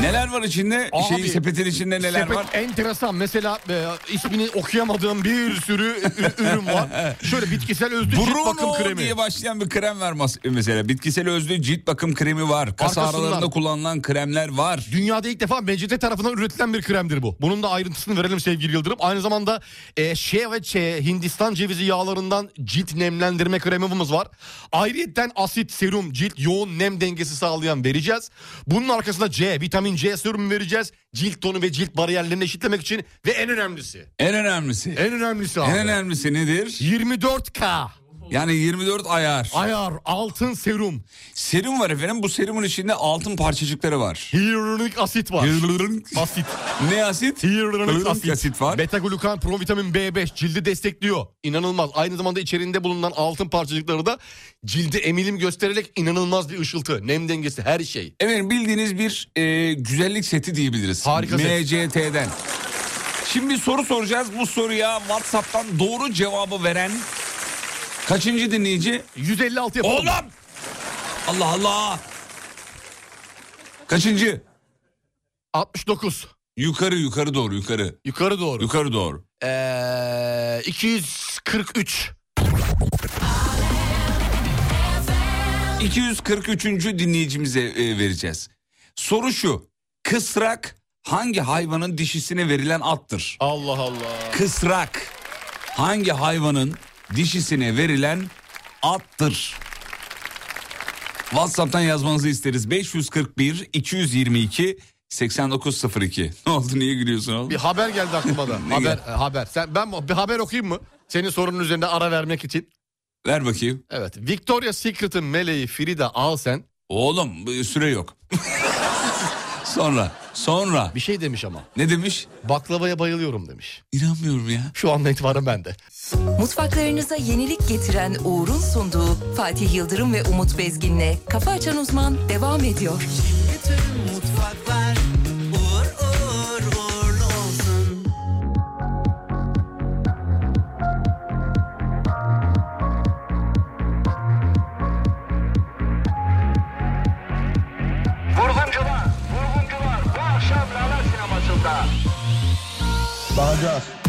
Speaker 3: Neler var içinde?
Speaker 4: Abi,
Speaker 3: Şeyin sepetin içinde neler
Speaker 4: Sepet
Speaker 3: var?
Speaker 4: enteresan. Mesela e, ismini okuyamadığım bir sürü ürün var. Şöyle bitkisel özlü cilt bakım
Speaker 3: Bruno
Speaker 4: kremi.
Speaker 3: diye başlayan bir krem var mesela. Bitkisel özlü cilt bakım kremi var. Kas
Speaker 4: Arkasından-
Speaker 3: ağrılarında kullanılan kremler var.
Speaker 4: Dünyada ilk defa MCT tarafından üretilen bir kremdir bu. Bunun da ayrıntısını verelim sevgili Yıldırım. Aynı zamanda e, şe ve çe, Hindistan cevizi yağlarından cilt nemlendirme kremimiz var. Ayrıyeten asit, serum, cilt yoğun nem dengesi sağlayan vereceğiz. Bunun arkasında C, vitamin C serum vereceğiz. Cilt tonu ve cilt bariyerlerini eşitlemek için ve en önemlisi.
Speaker 3: En önemlisi.
Speaker 4: En önemlisi abi.
Speaker 3: En önemlisi nedir?
Speaker 4: 24K
Speaker 3: Yani 24 ayar.
Speaker 4: ayar altın serum.
Speaker 3: Serum var efendim. Bu serumun içinde altın parçacıkları var.
Speaker 4: Hyaluronik asit var. Asit.
Speaker 3: ne asit?
Speaker 4: Hyaluronik
Speaker 3: Hyaluronik
Speaker 4: asit.
Speaker 3: asit var.
Speaker 4: Beta glukan, provitamin B5 cildi destekliyor. İnanılmaz. Aynı zamanda içerisinde bulunan altın parçacıkları da cilde emilim göstererek inanılmaz bir ışıltı, nem dengesi her şey.
Speaker 3: Evet bildiğiniz bir e, güzellik seti diyebiliriz.
Speaker 4: Harika set.
Speaker 3: MCT'den. Şimdi bir soru soracağız. Bu soruya WhatsApp'tan doğru cevabı veren kaçıncı dinleyici?
Speaker 4: 156 yapalım.
Speaker 3: Oğlum! Allah Allah! Kaçıncı?
Speaker 4: 69.
Speaker 3: Yukarı yukarı doğru yukarı.
Speaker 4: Yukarı doğru.
Speaker 3: Yukarı doğru.
Speaker 4: Ee, 243.
Speaker 3: 243. dinleyicimize e, vereceğiz. Soru şu. Kısrak hangi hayvanın dişisine verilen attır?
Speaker 4: Allah Allah.
Speaker 3: Kısrak hangi hayvanın dişisine verilen attır? WhatsApp'tan yazmanızı isteriz. 541 222 8902. Ne oldu niye gülüyorsun oğlum?
Speaker 4: Bir haber geldi aklıma da. Haber e, haber. Sen ben bir haber okuyayım mı? Senin sorunun üzerinde ara vermek için.
Speaker 3: Ver bakayım.
Speaker 4: Evet. Victoria Secret'ın meleği Frida Alsen
Speaker 3: Oğlum süre yok. sonra sonra
Speaker 4: bir şey demiş ama.
Speaker 3: ne demiş?
Speaker 4: Baklavaya bayılıyorum demiş.
Speaker 3: İnanmıyorum ya.
Speaker 4: Şu anda itibaren bende.
Speaker 7: Mutfaklarınıza yenilik getiren Uğur'un sunduğu Fatih Yıldırım ve Umut Bezgin'le Kafa Açan Uzman devam ediyor.
Speaker 1: Bütün mutfaklar
Speaker 8: sinemasında.
Speaker 9: Bakacağız.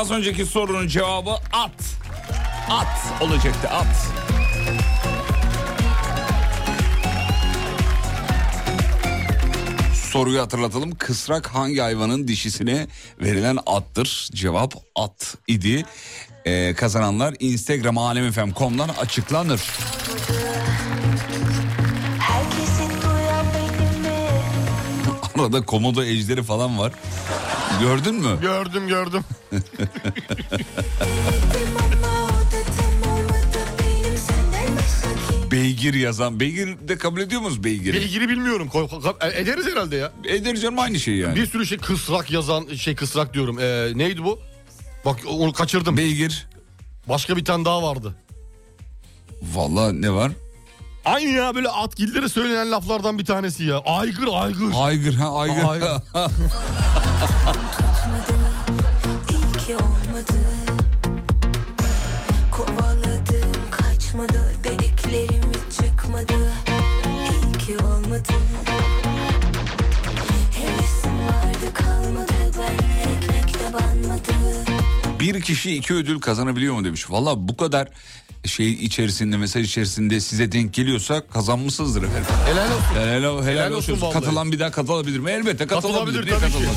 Speaker 3: Az önceki sorunun cevabı at. At olacaktı at. Soruyu hatırlatalım. Kısrak hangi hayvanın dişisine verilen attır? Cevap at idi. Ee, kazananlar Instagram alemfm.com'dan açıklanır. Arada komodo ejderi falan var. Gördün mü?
Speaker 4: Gördüm gördüm.
Speaker 3: Beygir yazan. Beygir de kabul ediyor musunuz beygiri?
Speaker 4: Bilgili bilmiyorum. E, Ederiz herhalde ya.
Speaker 3: Eder canım aynı şey yani.
Speaker 4: Bir sürü şey kısrak yazan şey kısrak diyorum. Ee, neydi bu? Bak onu kaçırdım.
Speaker 3: Beygir.
Speaker 4: Başka bir tane daha vardı.
Speaker 3: Vallahi ne var?
Speaker 4: Aynı ya böyle atgillere söylenen laflardan bir tanesi ya. Aygır aygır.
Speaker 3: Aygır ha aygır.
Speaker 4: Aygır.
Speaker 5: İyi ki olmadı Kovaladım kaçmadı Dediklerim hiç çıkmadı İyi ki olmadı Hevesim vardı kalmadı Ben ekmekte banmadı
Speaker 3: bir kişi iki ödül kazanabiliyor mu demiş. Valla bu kadar şey içerisinde mesaj içerisinde size denk geliyorsa kazanmışsınızdır efendim.
Speaker 4: Helal olsun.
Speaker 3: Helal, helal,
Speaker 4: Helal
Speaker 3: olsun.
Speaker 4: olsun.
Speaker 3: Katılan bir daha katılabilir mi? Elbette katılabilir.
Speaker 4: Katılabilir tabii ki.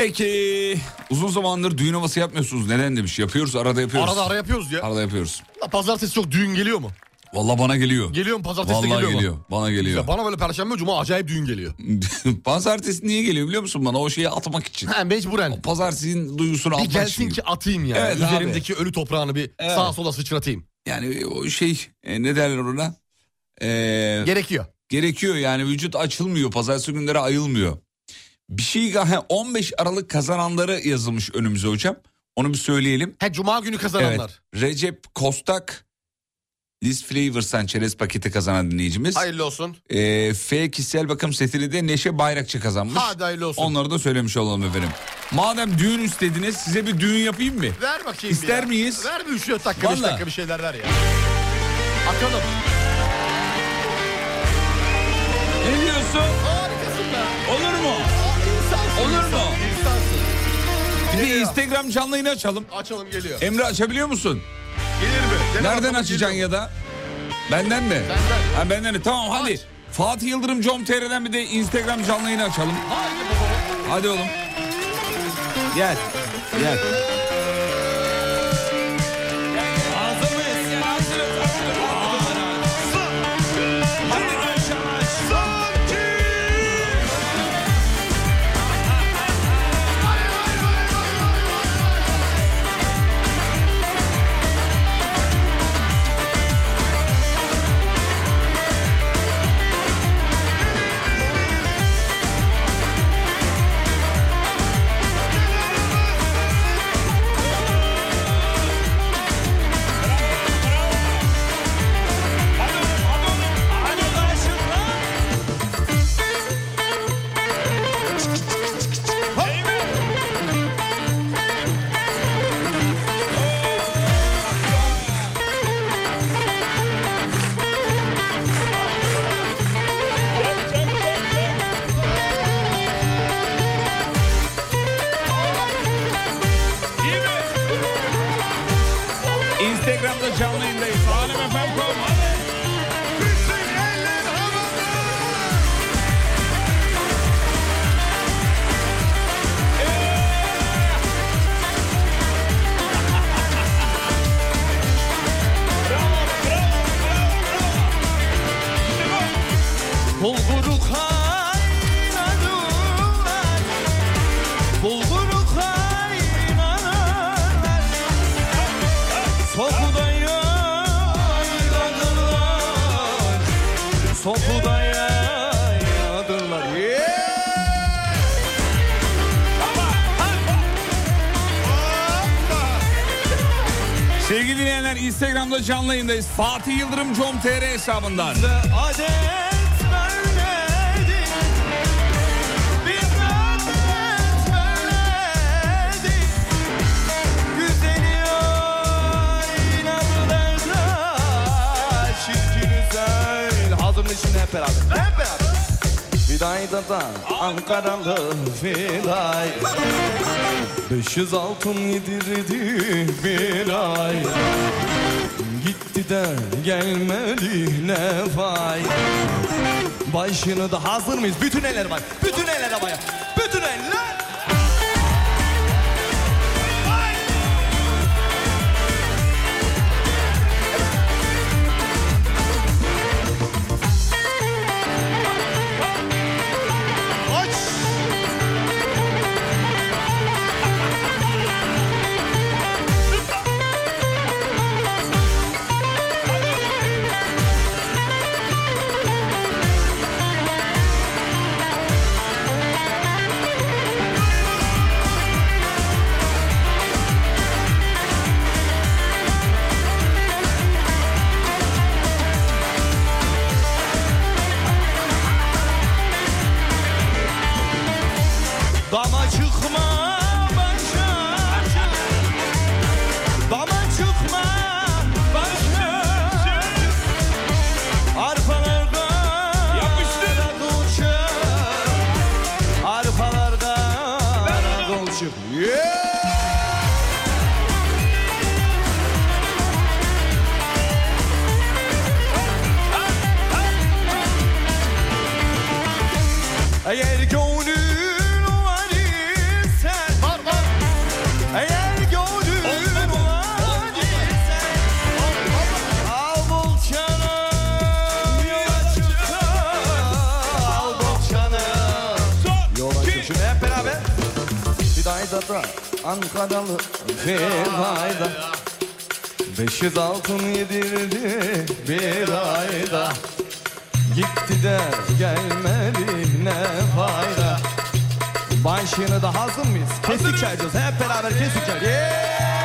Speaker 3: Peki uzun zamandır düğün havası yapmıyorsunuz. Neden demiş? Yapıyoruz arada yapıyoruz.
Speaker 4: Arada ara yapıyoruz ya.
Speaker 3: Arada yapıyoruz.
Speaker 4: La Pazartesi çok düğün geliyor mu?
Speaker 3: Vallahi bana geliyor.
Speaker 4: Geliyor mu pazartesi
Speaker 3: Vallahi
Speaker 4: geliyor,
Speaker 3: geliyor.
Speaker 4: mu?
Speaker 3: Bana geliyor.
Speaker 4: Ya bana böyle perşembe cuma acayip düğün geliyor.
Speaker 3: Pazartesi niye geliyor biliyor musun bana? O şeyi atmak için.
Speaker 4: Ha mecburen.
Speaker 3: O pazartesinin duygusunu
Speaker 4: Bir
Speaker 3: atmak
Speaker 4: gelsin
Speaker 3: için.
Speaker 4: ki atayım yani.
Speaker 3: Evet
Speaker 4: Üzerimdeki ölü toprağını bir
Speaker 3: Evet.
Speaker 4: sağa sola sıçratayım.
Speaker 3: Yani o şey e, ne derler ona? Ee,
Speaker 4: Gerekiyor.
Speaker 3: gerekiyor yani vücut açılmıyor. Pazartesi günleri ayılmıyor. Bir şey ha, 15 Aralık kazananları yazılmış önümüze hocam. Onu bir söyleyelim.
Speaker 4: He cuma günü
Speaker 3: Evet.
Speaker 4: kazananlar.
Speaker 3: Recep Kostak Liz Flavors'tan çerez paketi kazanan dinleyicimiz.
Speaker 4: Hayırlı olsun.
Speaker 3: Ee, F kişisel bakım setini de Neşe Bayrakçı kazanmış.
Speaker 4: Hadi hayırlı olsun.
Speaker 3: Onları da söylemiş olalım efendim. Madem düğün istediniz size bir düğün yapayım mı?
Speaker 4: Ver bakayım
Speaker 3: İster
Speaker 4: ya.
Speaker 3: miyiz?
Speaker 4: Ver bir 3-4 dakika 5
Speaker 3: Vallahi.
Speaker 4: dakika bir şeyler ver ya. Atalım.
Speaker 3: Ne diyorsun?
Speaker 4: Harikasın be.
Speaker 3: Olur mu? Olur mu?
Speaker 4: İnsansın.
Speaker 3: Bir de. Instagram canlı yayını açalım.
Speaker 4: Açalım geliyor.
Speaker 3: Emre açabiliyor musun?
Speaker 4: Gelir mi? Gel
Speaker 3: Nereden açacaksın ya da? Benden mi?
Speaker 4: Benden.
Speaker 3: Ha benden de. Tamam hadi.
Speaker 4: Aç.
Speaker 3: Fatih Yıldırım com.tr'den bir de Instagram canlı yayını açalım.
Speaker 4: Haydi baba.
Speaker 3: Hadi oğlum. Gel. Gel. Instagram'da canlı yayındayız. Fatih Yıldırım com.tr hesabından.
Speaker 2: Adet böyledir Bir adet böyledir Güzeli oynadılar da Çirkin güzel Hazır mıyız şimdi hep beraber? Hep beraber Fidayda da Ankaralı Fiday 500 altın yedirdi bir ay De gelmedi ne fay Başını da hazır mıyız? Bütün eller bak. Bütün eller havaya.
Speaker 10: yaralı Fedayda Beş yüz altın yedirdi bir ayda Gitti de gelmedi ne fayda. Banşını da hazır mıyız? Kesik çalacağız hep beraber kesik çalacağız yeah!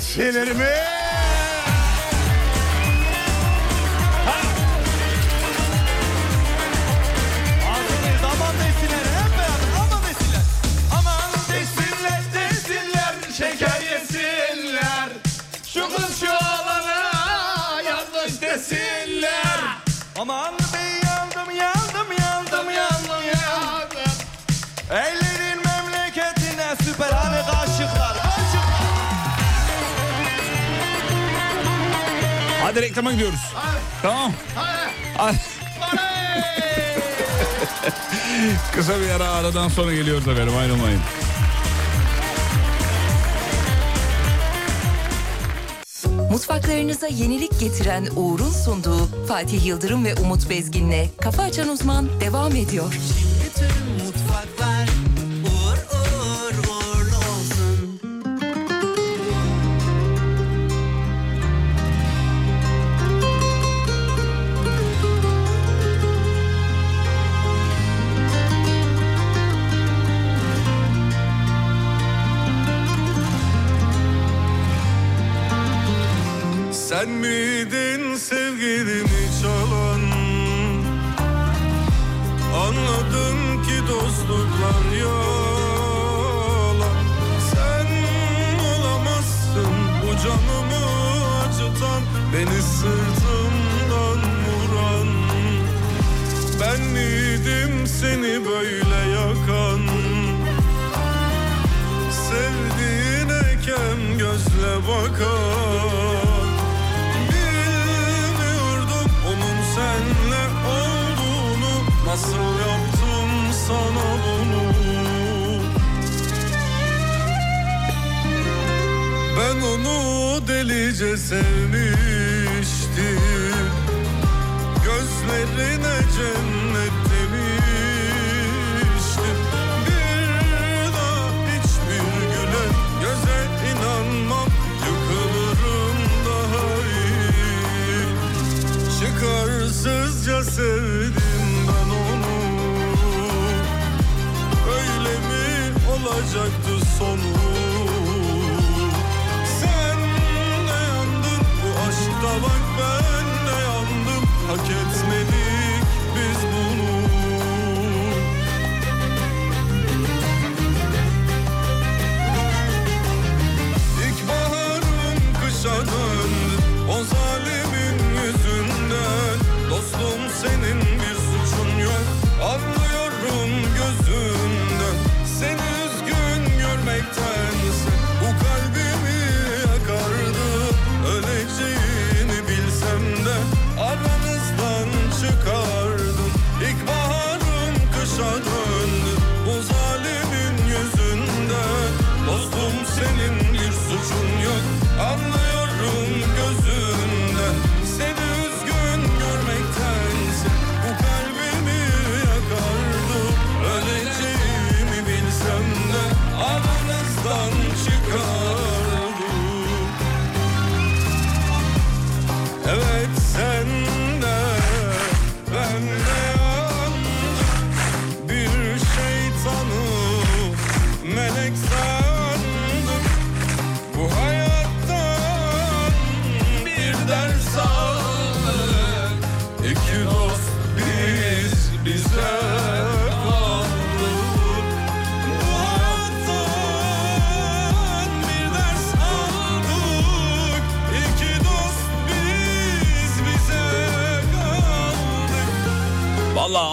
Speaker 10: Hizmetçilerimi. Şeker yesinler. Şu kız alana Yanlış desinler. Aman bir yandım yandım yandım yandım yandım. Eyle
Speaker 3: Hadi reklama gidiyoruz. Hayır. Tamam. Hayır. Kısa bir ara aradan sonra geliyoruz efendim ayrılmayın.
Speaker 6: Mutfaklarınıza yenilik getiren Uğur'un sunduğu Fatih Yıldırım ve Umut Bezgin'le Kafa Açan Uzman devam ediyor.
Speaker 10: and
Speaker 3: me.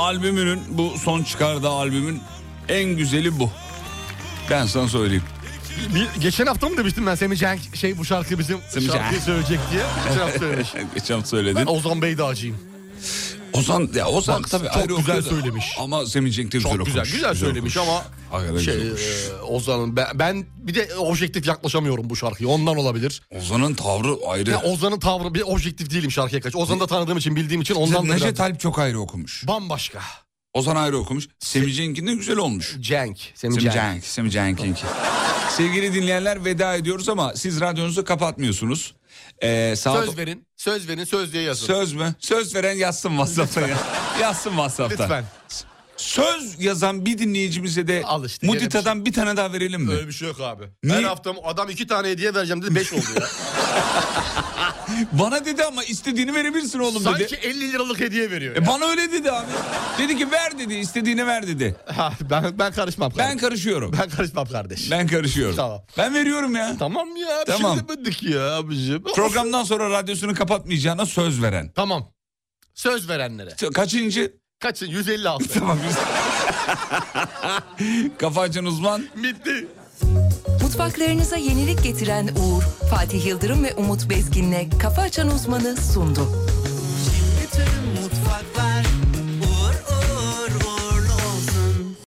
Speaker 3: Albümünün bu son çıkardığı albümün en güzeli bu. Ben sana söyleyeyim.
Speaker 4: Bir, geçen hafta mı demiştim ben Semih Cenk şey bu şarkı bizim
Speaker 3: Semih
Speaker 4: şarkıyı söyleyecek diye. Geçen hafta söylemiş.
Speaker 3: Geçen söyledin.
Speaker 4: Ben Ozan Beydağcıyım.
Speaker 3: Ozan ya Ozan
Speaker 4: Bak,
Speaker 3: tabii
Speaker 4: çok
Speaker 3: ayrı
Speaker 4: güzel
Speaker 3: okuyor da.
Speaker 4: söylemiş.
Speaker 3: Ama Semih Cenk de güzel
Speaker 4: Çok güzel,
Speaker 3: okumuş.
Speaker 4: güzel söylemiş
Speaker 3: okumuş.
Speaker 4: ama
Speaker 3: Hakikaten
Speaker 4: şey
Speaker 3: güzel okumuş.
Speaker 4: e, Ozan'ın ben, ben bir de objektif yaklaşamıyorum bu şarkıya ondan olabilir.
Speaker 3: Ozan'ın tavrı ayrı.
Speaker 4: Ya Ozan'ın tavrı bir objektif değilim şarkıya kaç. Ozan'ı da tanıdığım için bildiğim için ondan da
Speaker 3: Neşet
Speaker 4: biraz
Speaker 3: Alp çok ayrı okumuş.
Speaker 4: bambaşka.
Speaker 3: Ozan ayrı okumuş. Semih Cenk'in de güzel olmuş.
Speaker 4: Cenk. Semih
Speaker 3: Semih
Speaker 4: Cenk.
Speaker 3: Cenk, Semih Cenk'inki. Sevgili dinleyenler veda ediyoruz ama siz radyonuzu kapatmıyorsunuz. Ee, saat...
Speaker 4: Söz verin. Söz verin söz diye yazın.
Speaker 3: Söz mü? Söz veren yazsın WhatsApp'ta ya. yazsın WhatsApp'ta.
Speaker 4: Lütfen.
Speaker 3: Söz yazan bir dinleyicimize de
Speaker 4: Al işte,
Speaker 3: Mudita'dan bir tane daha verelim mi?
Speaker 4: Öyle bir şey yok abi.
Speaker 3: Niye?
Speaker 4: Her hafta adam iki tane hediye vereceğim dedi beş oldu ya.
Speaker 3: Bana dedi ama istediğini verebilirsin oğlum
Speaker 4: Sanki
Speaker 3: dedi.
Speaker 4: 50 liralık hediye veriyor.
Speaker 3: E
Speaker 4: ya.
Speaker 3: bana öyle dedi abi. Dedi ki ver dedi istediğini ver dedi.
Speaker 4: Ha, ben ben karışmam.
Speaker 3: Ben
Speaker 4: kardeşim.
Speaker 3: karışıyorum.
Speaker 4: ben karışmam kardeş.
Speaker 3: Ben karışıyorum.
Speaker 4: Tamam.
Speaker 3: Ben veriyorum ya.
Speaker 4: Tamam ya. Bir
Speaker 3: Tamam.
Speaker 4: şey demedik ya abicim.
Speaker 3: Programdan sonra radyosunu kapatmayacağına söz veren.
Speaker 4: Tamam. Söz verenlere.
Speaker 3: Kaçıncı?
Speaker 4: Kaçın? 156.
Speaker 3: Tamam. Kafa açan uzman.
Speaker 4: Bitti.
Speaker 7: Mutfaklarınıza yenilik getiren Uğur, Fatih Yıldırım ve Umut Bezgin'le Kafa Açan Uzman'ı sundu.